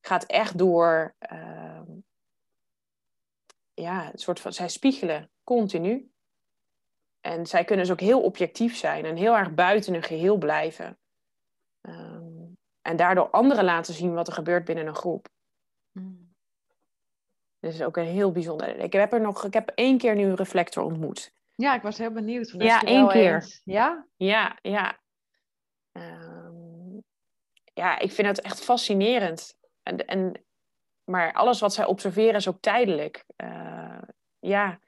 gaat echt door. Uh, ja, een soort van. Zij spiegelen continu. En zij kunnen dus ook heel objectief zijn en heel erg buiten een geheel blijven. Um, en daardoor anderen laten zien wat er gebeurt binnen een groep. Mm. Dat is ook een heel bijzonder. Ik heb er nog, ik heb één keer nu een reflector ontmoet. Ja, ik was heel benieuwd. Ja, één keer. Eens. Ja? Ja, ja. Um, ja, ik vind het echt fascinerend. En, en, maar alles wat zij observeren is ook tijdelijk. Uh, ja,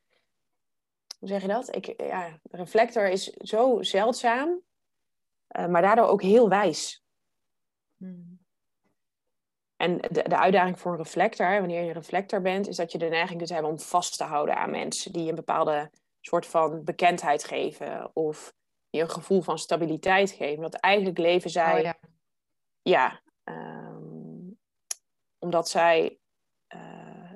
hoe zeg je dat? Ik, ja, de reflector is zo zeldzaam, uh, maar daardoor ook heel wijs. Hmm. En de, de uitdaging voor een reflector, wanneer je een reflector bent, is dat je de neiging kunt hebben om vast te houden aan mensen die een bepaalde soort van bekendheid geven of die een gevoel van stabiliteit geven. Want eigenlijk leven zij, oh, ja, ja um, omdat zij, uh,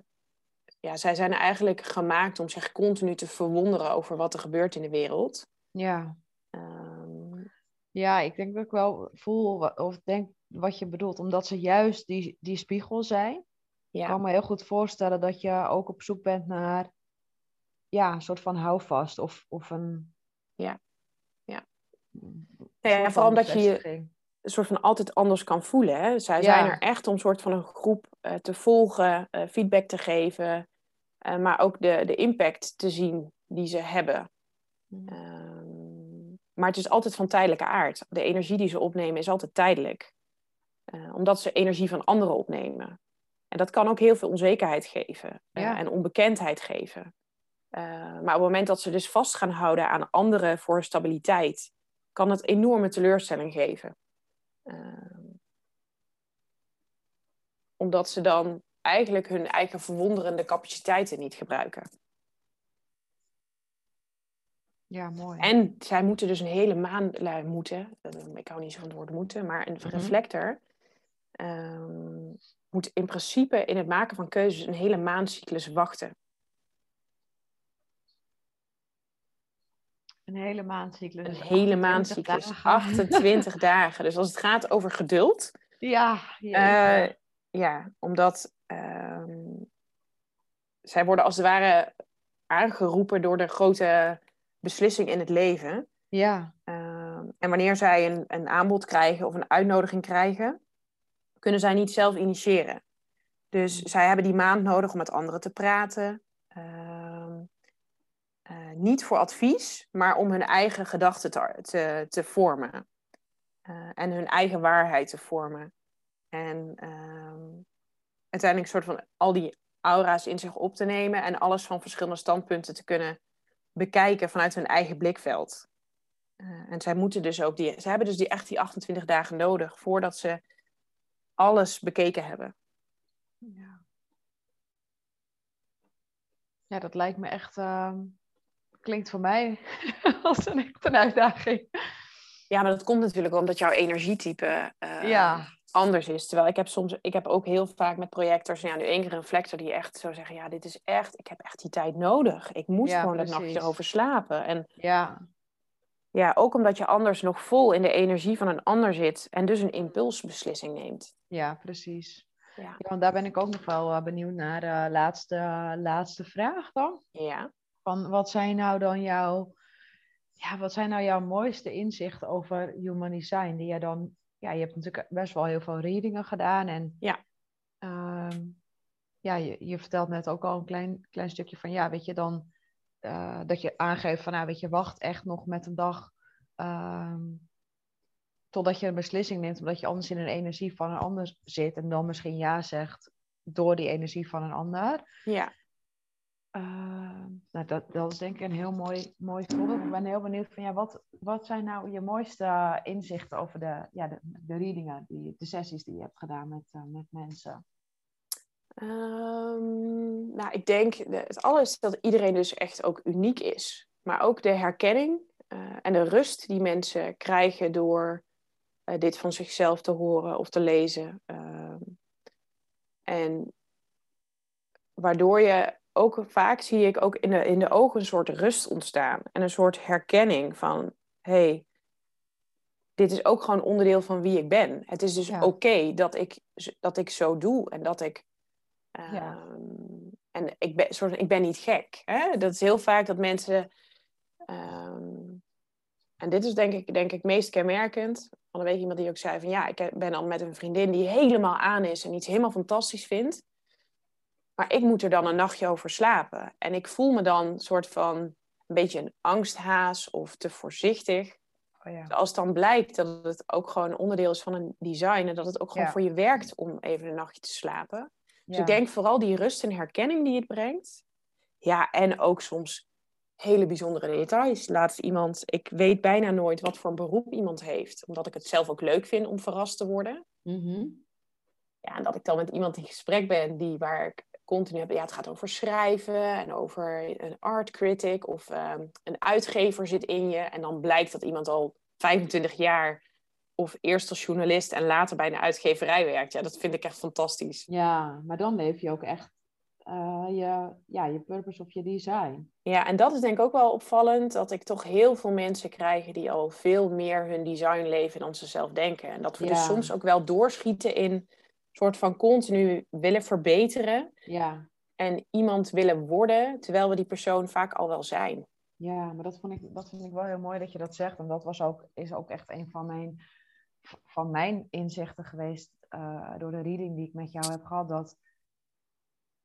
ja, zij zijn eigenlijk gemaakt om zich continu te verwonderen over wat er gebeurt in de wereld. Ja. Um, ja, ik denk dat ik wel voel of denk wat je bedoelt, omdat ze juist die, die spiegel zijn. Ja. Ik kan me heel goed voorstellen dat je ook op zoek bent naar ja, een soort van houvast of, of een. Ja, ja. ja, vooral omdat je je een soort van altijd anders kan voelen. Hè? Zij zijn er echt om een soort van een groep uh, te volgen, uh, feedback te geven, uh, maar ook de, de impact te zien die ze hebben. Mm. Um, maar het is altijd van tijdelijke aard. De energie die ze opnemen is altijd tijdelijk. omdat ze energie van anderen opnemen. En dat kan ook heel veel onzekerheid geven ja. en onbekendheid geven. Uh, maar op het moment dat ze dus vast gaan houden aan anderen voor stabiliteit, kan het enorme teleurstelling geven. Uh, omdat ze dan eigenlijk hun eigen verwonderende capaciteiten niet gebruiken. Ja, mooi. En zij moeten dus een hele maan, moeten, ik hou niet zo van het woord moeten, maar een mm -hmm. reflector um, moet in principe in het maken van keuzes een hele maancyclus wachten. Een hele maandcyclus. Een hele maandcyclus. Dagen. 28 dagen. Dus als het gaat over geduld. Ja. Uh, ja, omdat uh, zij worden als het ware aangeroepen door de grote beslissing in het leven. Ja. Uh, en wanneer zij een, een aanbod krijgen of een uitnodiging krijgen, kunnen zij niet zelf initiëren. Dus zij hebben die maand nodig om met anderen te praten. Ehm, uh, niet voor advies, maar om hun eigen gedachten te, te, te vormen. Uh, en hun eigen waarheid te vormen. En uh, uiteindelijk soort van al die aura's in zich op te nemen en alles van verschillende standpunten te kunnen bekijken vanuit hun eigen blikveld. Uh, en zij moeten dus ook die, ze hebben dus die, echt die 28 dagen nodig voordat ze alles bekeken hebben. Ja, ja dat lijkt me echt ehm, klinkt voor mij als een echte uitdaging. Ja, maar dat komt natuurlijk omdat jouw energietype uh, ja. anders is. Terwijl ik heb soms, ik heb ook heel vaak met projectors, ja, nu één keer een reflector die echt zo zeggen, ja, dit is echt, ik heb echt die tijd nodig. Ik moet ja, gewoon precies. dat nachtje erover slapen. En ja. ja, ook omdat je anders nog vol in de energie van een ander zit en dus een impulsbeslissing neemt. Ja, precies. Ja. ja want daar ben ik ook nog wel uh, benieuwd naar. Uh, laatste, laatste vraag dan. Ja. Van wat zijn nou dan jouw, ja, wat zijn nou jouw mooiste inzichten over human design? Die je dan, ja, je hebt natuurlijk best wel heel veel readingen gedaan. En ja, um, ja je, je vertelt net ook al een klein, klein stukje van, ja, weet je dan, uh, dat je aangeeft van, nou, weet je, wacht echt nog met een dag. Um, totdat je een beslissing neemt, omdat je anders in een energie van een ander zit en dan misschien ja zegt door die energie van een ander. Ja. Uh, nou, dat, dat is denk ik een heel mooi, mooi voorbeeld. Ik ben heel benieuwd van ja, wat, wat zijn nou je mooiste inzichten over de, ja, de, de readingen, die, de sessies die je hebt gedaan met, uh, met mensen? Um, nou, ik denk het alles dat iedereen dus echt ook uniek is. Maar ook de herkenning uh, en de rust die mensen krijgen door dit van zichzelf te horen of te lezen. Uh, en waardoor je ook vaak zie ik ook in de, in de ogen een soort rust ontstaan. En een soort herkenning van, hey, dit is ook gewoon onderdeel van wie ik ben. Het is dus ja. oké dat, ik, dat ik zo doe en dat ik ja. Um, en ik ben, soort, ik ben niet gek. Hè? Dat is heel vaak dat mensen. Um, en dit is denk ik, denk ik meest kenmerkend. Van een week iemand die ook zei van ja, ik ben dan met een vriendin die helemaal aan is en iets helemaal fantastisch vindt. Maar ik moet er dan een nachtje over slapen. En ik voel me dan soort van een beetje een angsthaas of te voorzichtig. Oh ja. Als dan blijkt dat het ook gewoon onderdeel is van een design en dat het ook gewoon ja. voor je werkt om even een nachtje te slapen, dus ja. ik denk vooral die rust en herkenning die het brengt. Ja, en ook soms hele bijzondere details. Laatst iemand, ik weet bijna nooit wat voor een beroep iemand heeft, omdat ik het zelf ook leuk vind om verrast te worden. Mm -hmm. Ja, en dat ik dan met iemand in gesprek ben die waar ik continu heb, ja, het gaat over schrijven en over een art critic of um, een uitgever zit in je. En dan blijkt dat iemand al 25 jaar of eerst als journalist en later bij een uitgeverij werkt. Ja, dat vind ik echt fantastisch. Ja, maar dan leef je ook echt uh, je, ja, je purpose of je design. Ja, en dat is denk ik ook wel opvallend, dat ik toch heel veel mensen krijg die al veel meer hun design leven dan ze zelf denken. En dat we ja. dus soms ook wel doorschieten in soort van continu willen verbeteren. Ja. En iemand willen worden, terwijl we die persoon vaak al wel zijn. Ja, maar dat, vond ik, dat vind ik wel heel mooi dat je dat zegt. En dat was ook, is ook echt een van mijn van mijn inzichten geweest uh, door de reading die ik met jou heb gehad. Dat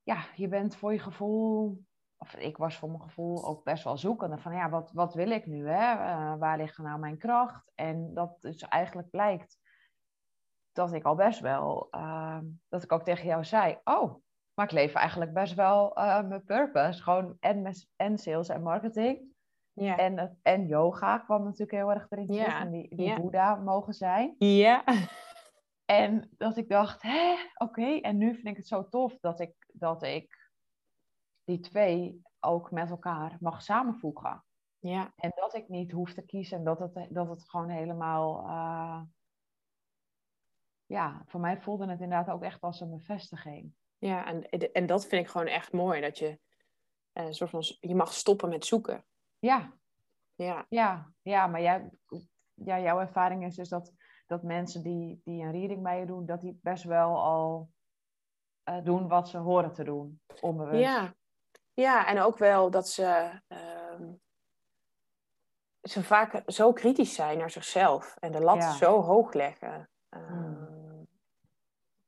ja, je bent voor je gevoel, of ik was voor mijn gevoel ook best wel zoekende van ja, wat, wat wil ik nu? Hè? Uh, waar ligt nou mijn kracht? En dat dus eigenlijk blijkt dat ik al best wel, uh, dat ik ook tegen jou zei, oh, maar ik leef eigenlijk best wel mijn purpose. Gewoon en, en sales en marketing. Ja. En, en yoga kwam natuurlijk heel erg erin terug. Ja. En die, die Ja. Boeddha mogen zijn. Ja. En dat ik dacht, hè, oké. En nu vind ik het zo tof dat ik, dat ik die twee ook met elkaar mag samenvoegen. Ja. En dat ik niet hoef te kiezen. En dat het, dat het gewoon helemaal... eh, ja, voor mij voelde het inderdaad ook echt als een bevestiging. Ja, en, en dat vind ik gewoon echt mooi. Dat je, eh, soort van, je mag stoppen met zoeken. Ja, Ja. ja, ja. Maar jij, ja, jouw ervaring is dus dat, dat mensen die, die een reading bij je doen... dat die best wel al eh, doen wat ze horen te doen. Onbewust. Ja. ja, en ook wel dat ze, ehm, ze vaak zo kritisch zijn naar zichzelf en de lat Ja. zo hoog leggen. Ehm, Hmm.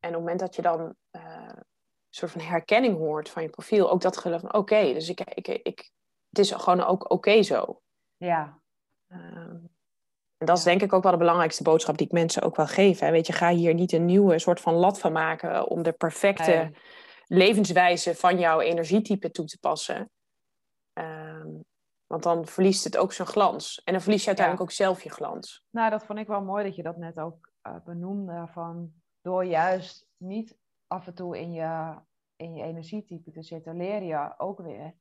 En op het moment dat je dan eh, een soort van herkenning hoort van je profiel, ook dat geloof van oké, dus ik, ik, ik, het is gewoon ook oké zo. Ja, Ehm, en dat is denk ik ook wel de belangrijkste boodschap die ik mensen ook wel geef. Hè. Weet je, ga hier niet een nieuwe soort van lat van maken om de perfecte levenswijze van jouw energietype toe te passen. Ehm, want dan verliest het ook zijn glans. En dan verlies je uiteindelijk ook zelf je glans. Nou, dat vond ik wel mooi dat je dat net ook eh, benoemde. Van door juist niet af en toe in je, in je energietype te zitten, leer je ook weer.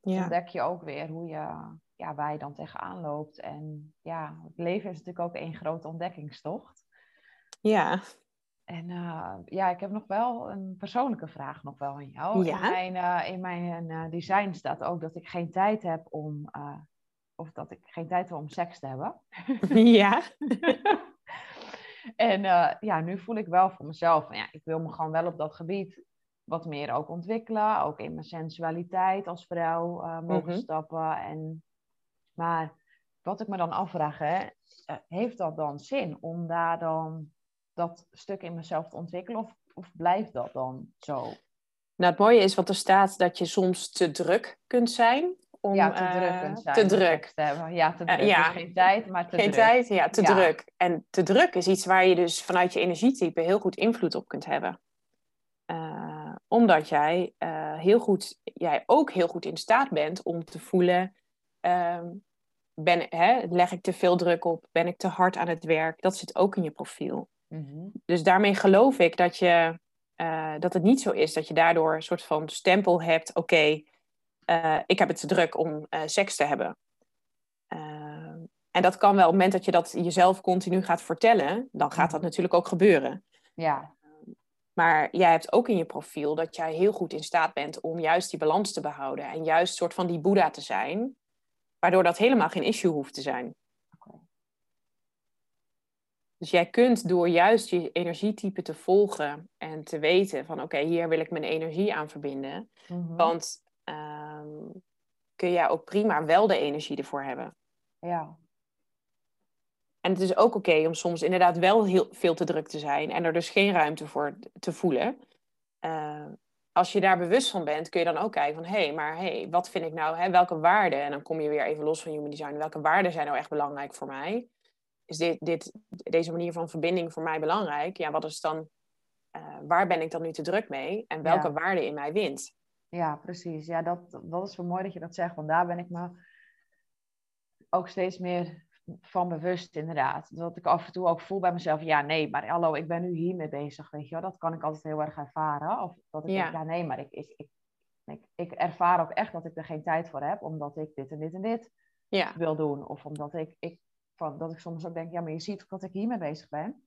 Ja, Ontdek je ook weer hoe je, ja, waar je dan tegenaan loopt. En ja, het leven is natuurlijk ook één grote ontdekkingstocht. ja. En eh, ja, ik heb nog wel een persoonlijke vraag nog wel aan jou. Ja. In mijn, eh, in mijn eh, design staat ook dat ik geen tijd heb om, of dat ik geen tijd heb om seks te hebben. ja. en eh, ja, nu voel ik wel voor mezelf, van, ja, ik wil me gewoon wel op dat gebied wat meer ook ontwikkelen. Ook in mijn sensualiteit als vrouw eh, mogen Mhm. stappen. En, maar wat ik me dan afvraag, hè, eh, heeft dat dan zin om daar dan dat stuk in mezelf te ontwikkelen? Of, of blijft dat dan zo? Nou, het mooie is wat er staat dat je soms te druk kunt zijn. Om, ja, te eh, druk kunt zijn. Te druk. te hebben. Ja, te Eh, druk. ja. Dus geen tijd, maar te Geen druk. tijd, ja, te Ja. druk. En te druk is iets waar je dus vanuit je energietype heel goed invloed op kunt hebben. Eh, omdat jij, heel goed, jij ook heel goed in staat bent om te voelen: ehm, ben, hè, leg ik te veel druk op? Ben ik te hard aan het werk? Dat zit ook in je profiel. Mm Dus daarmee geloof ik dat, je, dat het niet zo is dat je daardoor een soort van stempel hebt: oké, okay, uh, ik heb het te druk om seks te hebben. Ehm, en dat kan wel op het moment dat je dat jezelf continu gaat vertellen, dan gaat dat mhm. natuurlijk ook gebeuren. Ja. Maar jij hebt ook in je profiel dat jij heel goed in staat bent om juist die balans te behouden. En juist soort van die Boeddha te zijn. Waardoor dat helemaal geen issue hoeft te zijn. Dus jij kunt door juist je energietype te volgen en te weten van oké, hier wil ik mijn energie aan verbinden. Mhm. Want ehm, kun jij ook prima wel de energie ervoor hebben. Ja. En het is ook oké om soms inderdaad wel heel veel te druk te zijn en er dus geen ruimte voor te voelen. Uh, als je daar bewust van bent, kun je dan ook kijken van hé, hey, maar hey, wat vind ik nou, hè, welke waarden? En dan kom je weer even los van human design. Welke waarden zijn nou echt belangrijk voor mij? Is dit, dit, deze manier van verbinding voor mij belangrijk? Ja, wat is dan, uh, waar ben ik dan nu te druk mee? En welke ja. waarde in mij wint? Ja, precies. Ja, dat, dat is wel mooi dat je dat zegt, want daar ben ik me ook steeds meer van bewust, inderdaad. Dat ik af en toe ook voel bij mezelf, ja, nee, maar hallo, ik ben nu hiermee bezig, weet je wel. Dat kan ik altijd heel erg ervaren. Of dat ik ja. denk, ja, nee, maar ik, ik, ik, ik, ik ervaar ook echt dat ik er geen tijd voor heb, omdat ik dit en dit en dit ja. wil doen. Of omdat ik, ik, van, dat ik soms ook denk, ja, maar je ziet dat ik hiermee bezig ben.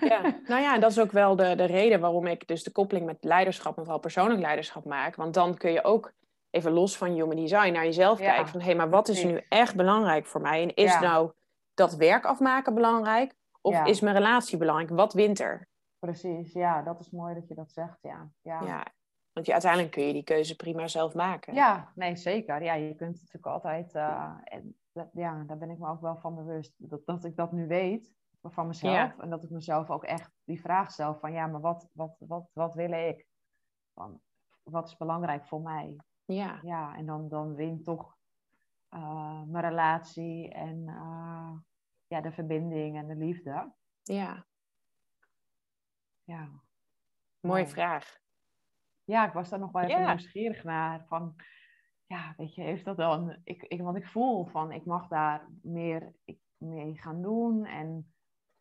Ja, nou ja, en dat is ook wel de, de reden waarom ik dus de koppeling met leiderschap en vooral persoonlijk leiderschap maak. Want dan kun je ook even los van human design naar jezelf kijken. Van hé, hey, maar wat is nu echt belangrijk voor mij? En is nou dat werk afmaken belangrijk? Of is mijn relatie belangrijk? Wat wint er? Precies, ja, dat is mooi dat je dat zegt. Ja, ja. ja want je, uiteindelijk kun je die keuze prima zelf maken. Ja, nee, zeker. Ja, je kunt natuurlijk altijd. Uh, en, ja, daar ben ik me ook wel van bewust dat, dat ik dat nu weet van mezelf. En dat ik mezelf ook echt die vraag stel van ja, maar wat, wat, wat, wat wil ik? Van, wat is belangrijk voor mij? Ja. Ja, en dan, dan wint toch uh, mijn relatie en uh, ja, de verbinding en de liefde. Ja. Ja. Mooie vraag. Ja, ik was daar nog wel even ja. nieuwsgierig naar. Van, ja, weet je, heeft dat dan... Ik, ik, want ik voel van, ik mag daar meer ik, mee gaan doen. En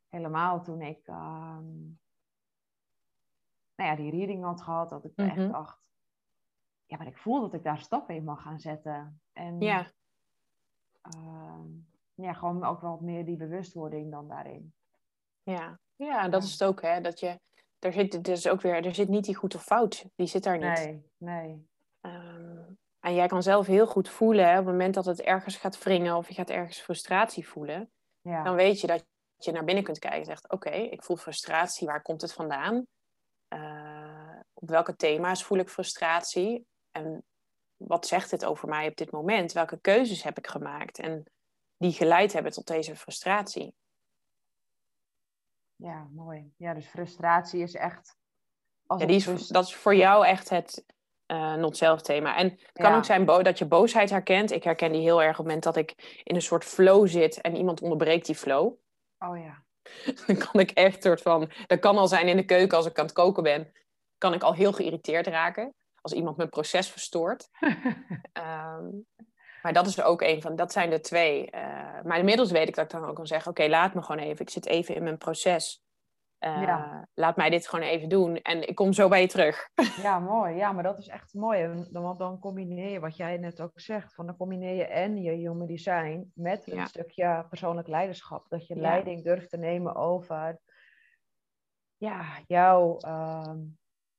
helemaal toen ik... Um, nou ja, die reading had gehad, dat ik mm -hmm. echt mhm. dacht ja, maar ik voel dat ik daar stappen in mag gaan zetten. En ja. Uh, ja, gewoon ook wel meer die bewustwording dan daarin. Ja, ja dat is het ook, hè. Dat je, er zit dus ook weer, er zit niet die goed of fout. Die zit daar niet. Nee, nee. Um, en jij kan zelf heel goed voelen, hè, op het moment dat het ergens gaat wringen of je gaat ergens frustratie voelen. Ja. Dan weet je dat je naar binnen kunt kijken en zegt, oké, ik voel frustratie, waar komt het vandaan? Uh, op welke thema's voel ik frustratie? En wat zegt het over mij op dit moment? Welke keuzes heb ik gemaakt? En die geleid hebben tot deze frustratie. Ja, mooi. Ja, dus frustratie is echt. Ja, die is, Dat is voor jou echt het uh, not-zelf thema. En het kan ook zijn dat je boosheid herkent. Ik herken die heel erg op het moment dat ik in een soort flow zit en iemand onderbreekt die flow. Oh ja. Dan kan ik echt soort van. Dat kan al zijn in de keuken als ik aan het koken ben. Kan ik al heel geïrriteerd raken als iemand mijn proces verstoort. Ehm, maar dat is er ook een van, dat zijn de twee. Uh, maar inmiddels weet ik dat ik dan ook kan zeggen: Oké, laat me gewoon even. Ik zit even in mijn proces. Uh, Laat mij dit gewoon even doen en ik kom zo bij je terug. Ja, mooi. Ja, maar dat is echt mooi. Want dan combineer je wat jij net ook zegt: van dan combineer je en je human design met een stukje persoonlijk leiderschap. Dat je leiding durft te nemen over ja, jouw, uh,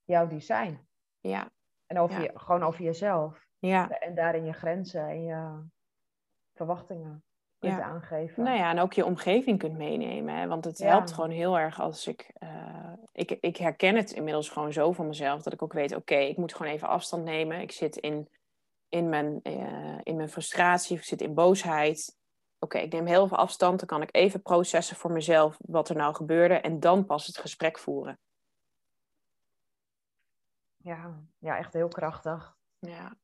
jouw design. Ja. En over je, gewoon over jezelf. Ja. En daarin je grenzen en je verwachtingen kunt ja. aangeven. Nou ja, en ook je omgeving kunt meenemen. Hè? Want het helpt gewoon heel erg als ik, uh, ik... Ik herken het inmiddels gewoon zo van mezelf... dat ik ook weet, oké, ik moet gewoon even afstand nemen. Ik zit in, in, mijn, uh, in mijn frustratie, ik zit in boosheid. Oké, ik neem heel veel afstand. Dan kan ik even processen voor mezelf wat er nou gebeurde... en dan pas het gesprek voeren. Ja, ja, echt heel krachtig. Ja.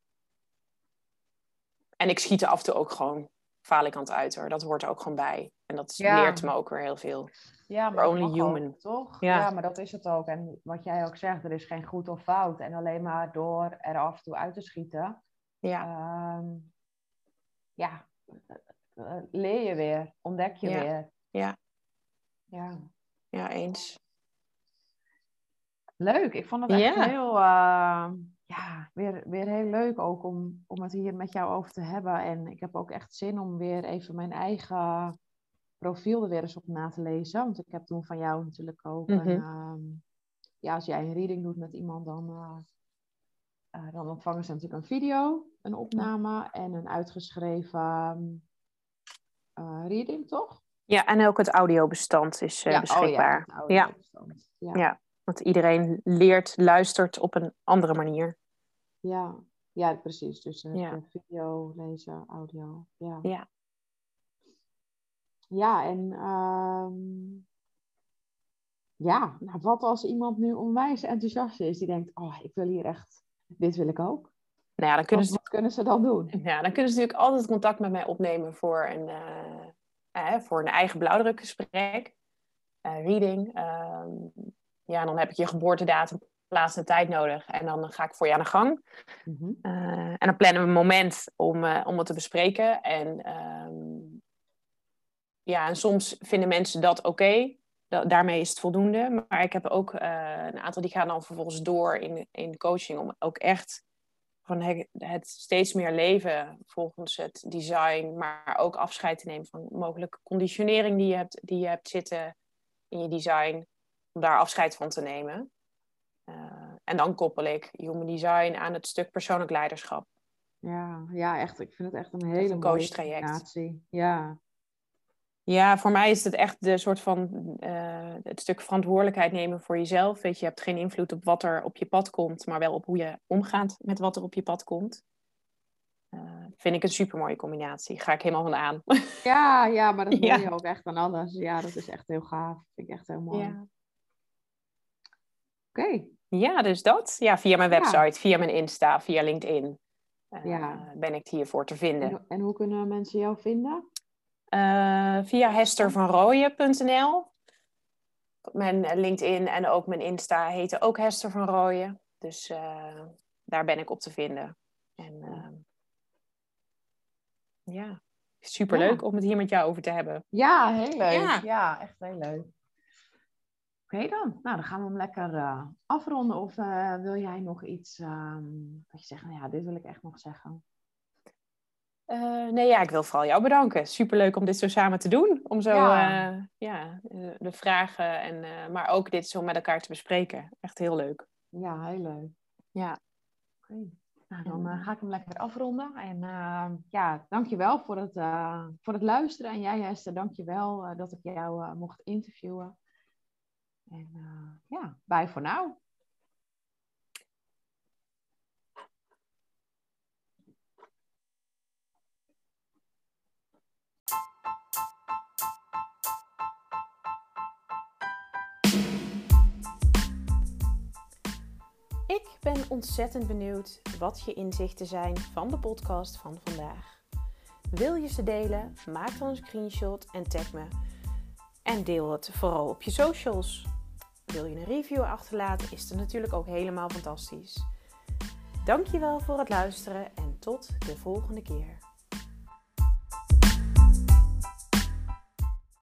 En ik schiet er af en toe ook gewoon falikant uiter. Dat hoort er ook gewoon bij. En dat Ja. leert me ook weer heel veel. Ja, dat only ook, human. toch? Ja. Ja. maar dat is het ook. En wat jij ook zegt, er is geen goed of fout. En alleen maar door er af en toe uit te schieten, Ja, ehm, ja, eh, leer je weer, ontdek je Ja. weer. Ja. Ja. ja eens. Leuk, ik vond het echt heel, eh, ja, weer, weer heel leuk ook om, om het hier met jou over te hebben. En ik heb ook echt zin om weer even mijn eigen profiel er weer eens op na te lezen. Want ik heb toen van jou natuurlijk ook Mhm. ehm, ja, als jij een reading doet met iemand, dan, eh, eh, dan ontvangen ze natuurlijk een video, een opname en een uitgeschreven eh, reading, toch? Ja, en ook het audiobestand is beschikbaar. Oh ja, het ja, audiobestand. Ja. Ja. Want iedereen leert, luistert op een andere manier. Ja, ja, precies. Dus eh, Ja. video, lezen, audio. Ja, Ja. ja en ehm, ja, nou, wat als iemand nu onwijs enthousiast is, die denkt, oh, ik wil hier echt, dit wil ik ook. Nou ja, dan kunnen ze wat kunnen ze dan doen? Ja, dan kunnen ze natuurlijk altijd contact met mij opnemen voor een, eh, voor een eigen blauwdrukgesprek. eh, reading. Ehm, ja, dan heb ik je geboortedatum, plaats en tijd nodig. En dan ga ik voor je aan de gang. Mhm. Eh, en dan plannen we een moment om, eh, om het te bespreken. En, ehm, ja, en soms vinden mensen dat oké. Da- daarmee is het voldoende. Maar ik heb ook eh, een aantal die gaan dan vervolgens door in, in coaching. Om ook echt van het, het steeds meer leven volgens het design. Maar ook afscheid te nemen van mogelijke conditionering die je hebt, die je hebt zitten in je design. Om daar afscheid van te nemen. Eh, en dan koppel ik human design aan het stuk persoonlijk leiderschap. Ja, ja, echt. Ik vind het echt een een hele mooie combinatie. Ja, Ja, voor mij is het echt de soort van eh, het stuk verantwoordelijkheid nemen voor jezelf. Weet je, je hebt geen invloed op wat er op je pad komt, maar wel op hoe je omgaat met wat er op je pad komt. Eh, vind ik een super mooie combinatie. Ga ik helemaal van aan. ja, ja maar dat Ja. je ook echt aan alles. Ja, dat is echt heel gaaf. Vind ik echt heel mooi. Ja. Oké, ja, dus dat. Ja, via mijn Ja. website, via mijn Insta, via LinkedIn eh, Ja. ben ik hiervoor te vinden. en, en hoe kunnen mensen jou vinden? Eh, via hestervanrooyen.nl. Mijn eh, LinkedIn en ook mijn Insta heten ook Hester van Rooyen. Dus eh, daar ben ik op te vinden. En ja, superleuk om het hier met jou over te hebben. Ja, heel leuk. Ja. Ja, echt heel leuk. Oké dan. Nou, dan gaan we hem lekker eh, afronden. Of eh, wil jij nog iets ehm dat je zegt, nou ja, dit wil ik echt nog zeggen. Eh, nee, ja, ik wil vooral jou bedanken. Superleuk om dit zo samen te doen. Om zo Ja. de vragen, en, maar ook dit zo met elkaar te bespreken. Echt heel leuk. Ja, heel leuk. Ja. Oké. Nou, dan ga ik hem lekker afronden. En uh, ja, dankjewel voor het, voor het luisteren. En jij, Esther, dankjewel uh, dat ik jou mocht interviewen. En uh, ja, bye voor nou. Ik ben ontzettend benieuwd wat je inzichten zijn van de podcast van vandaag. Wil je ze delen? Maak dan een screenshot en tag me. En deel het vooral op je socials. Wil je een review achterlaten, is het natuurlijk ook helemaal fantastisch. Dankjewel voor het luisteren en tot de volgende keer.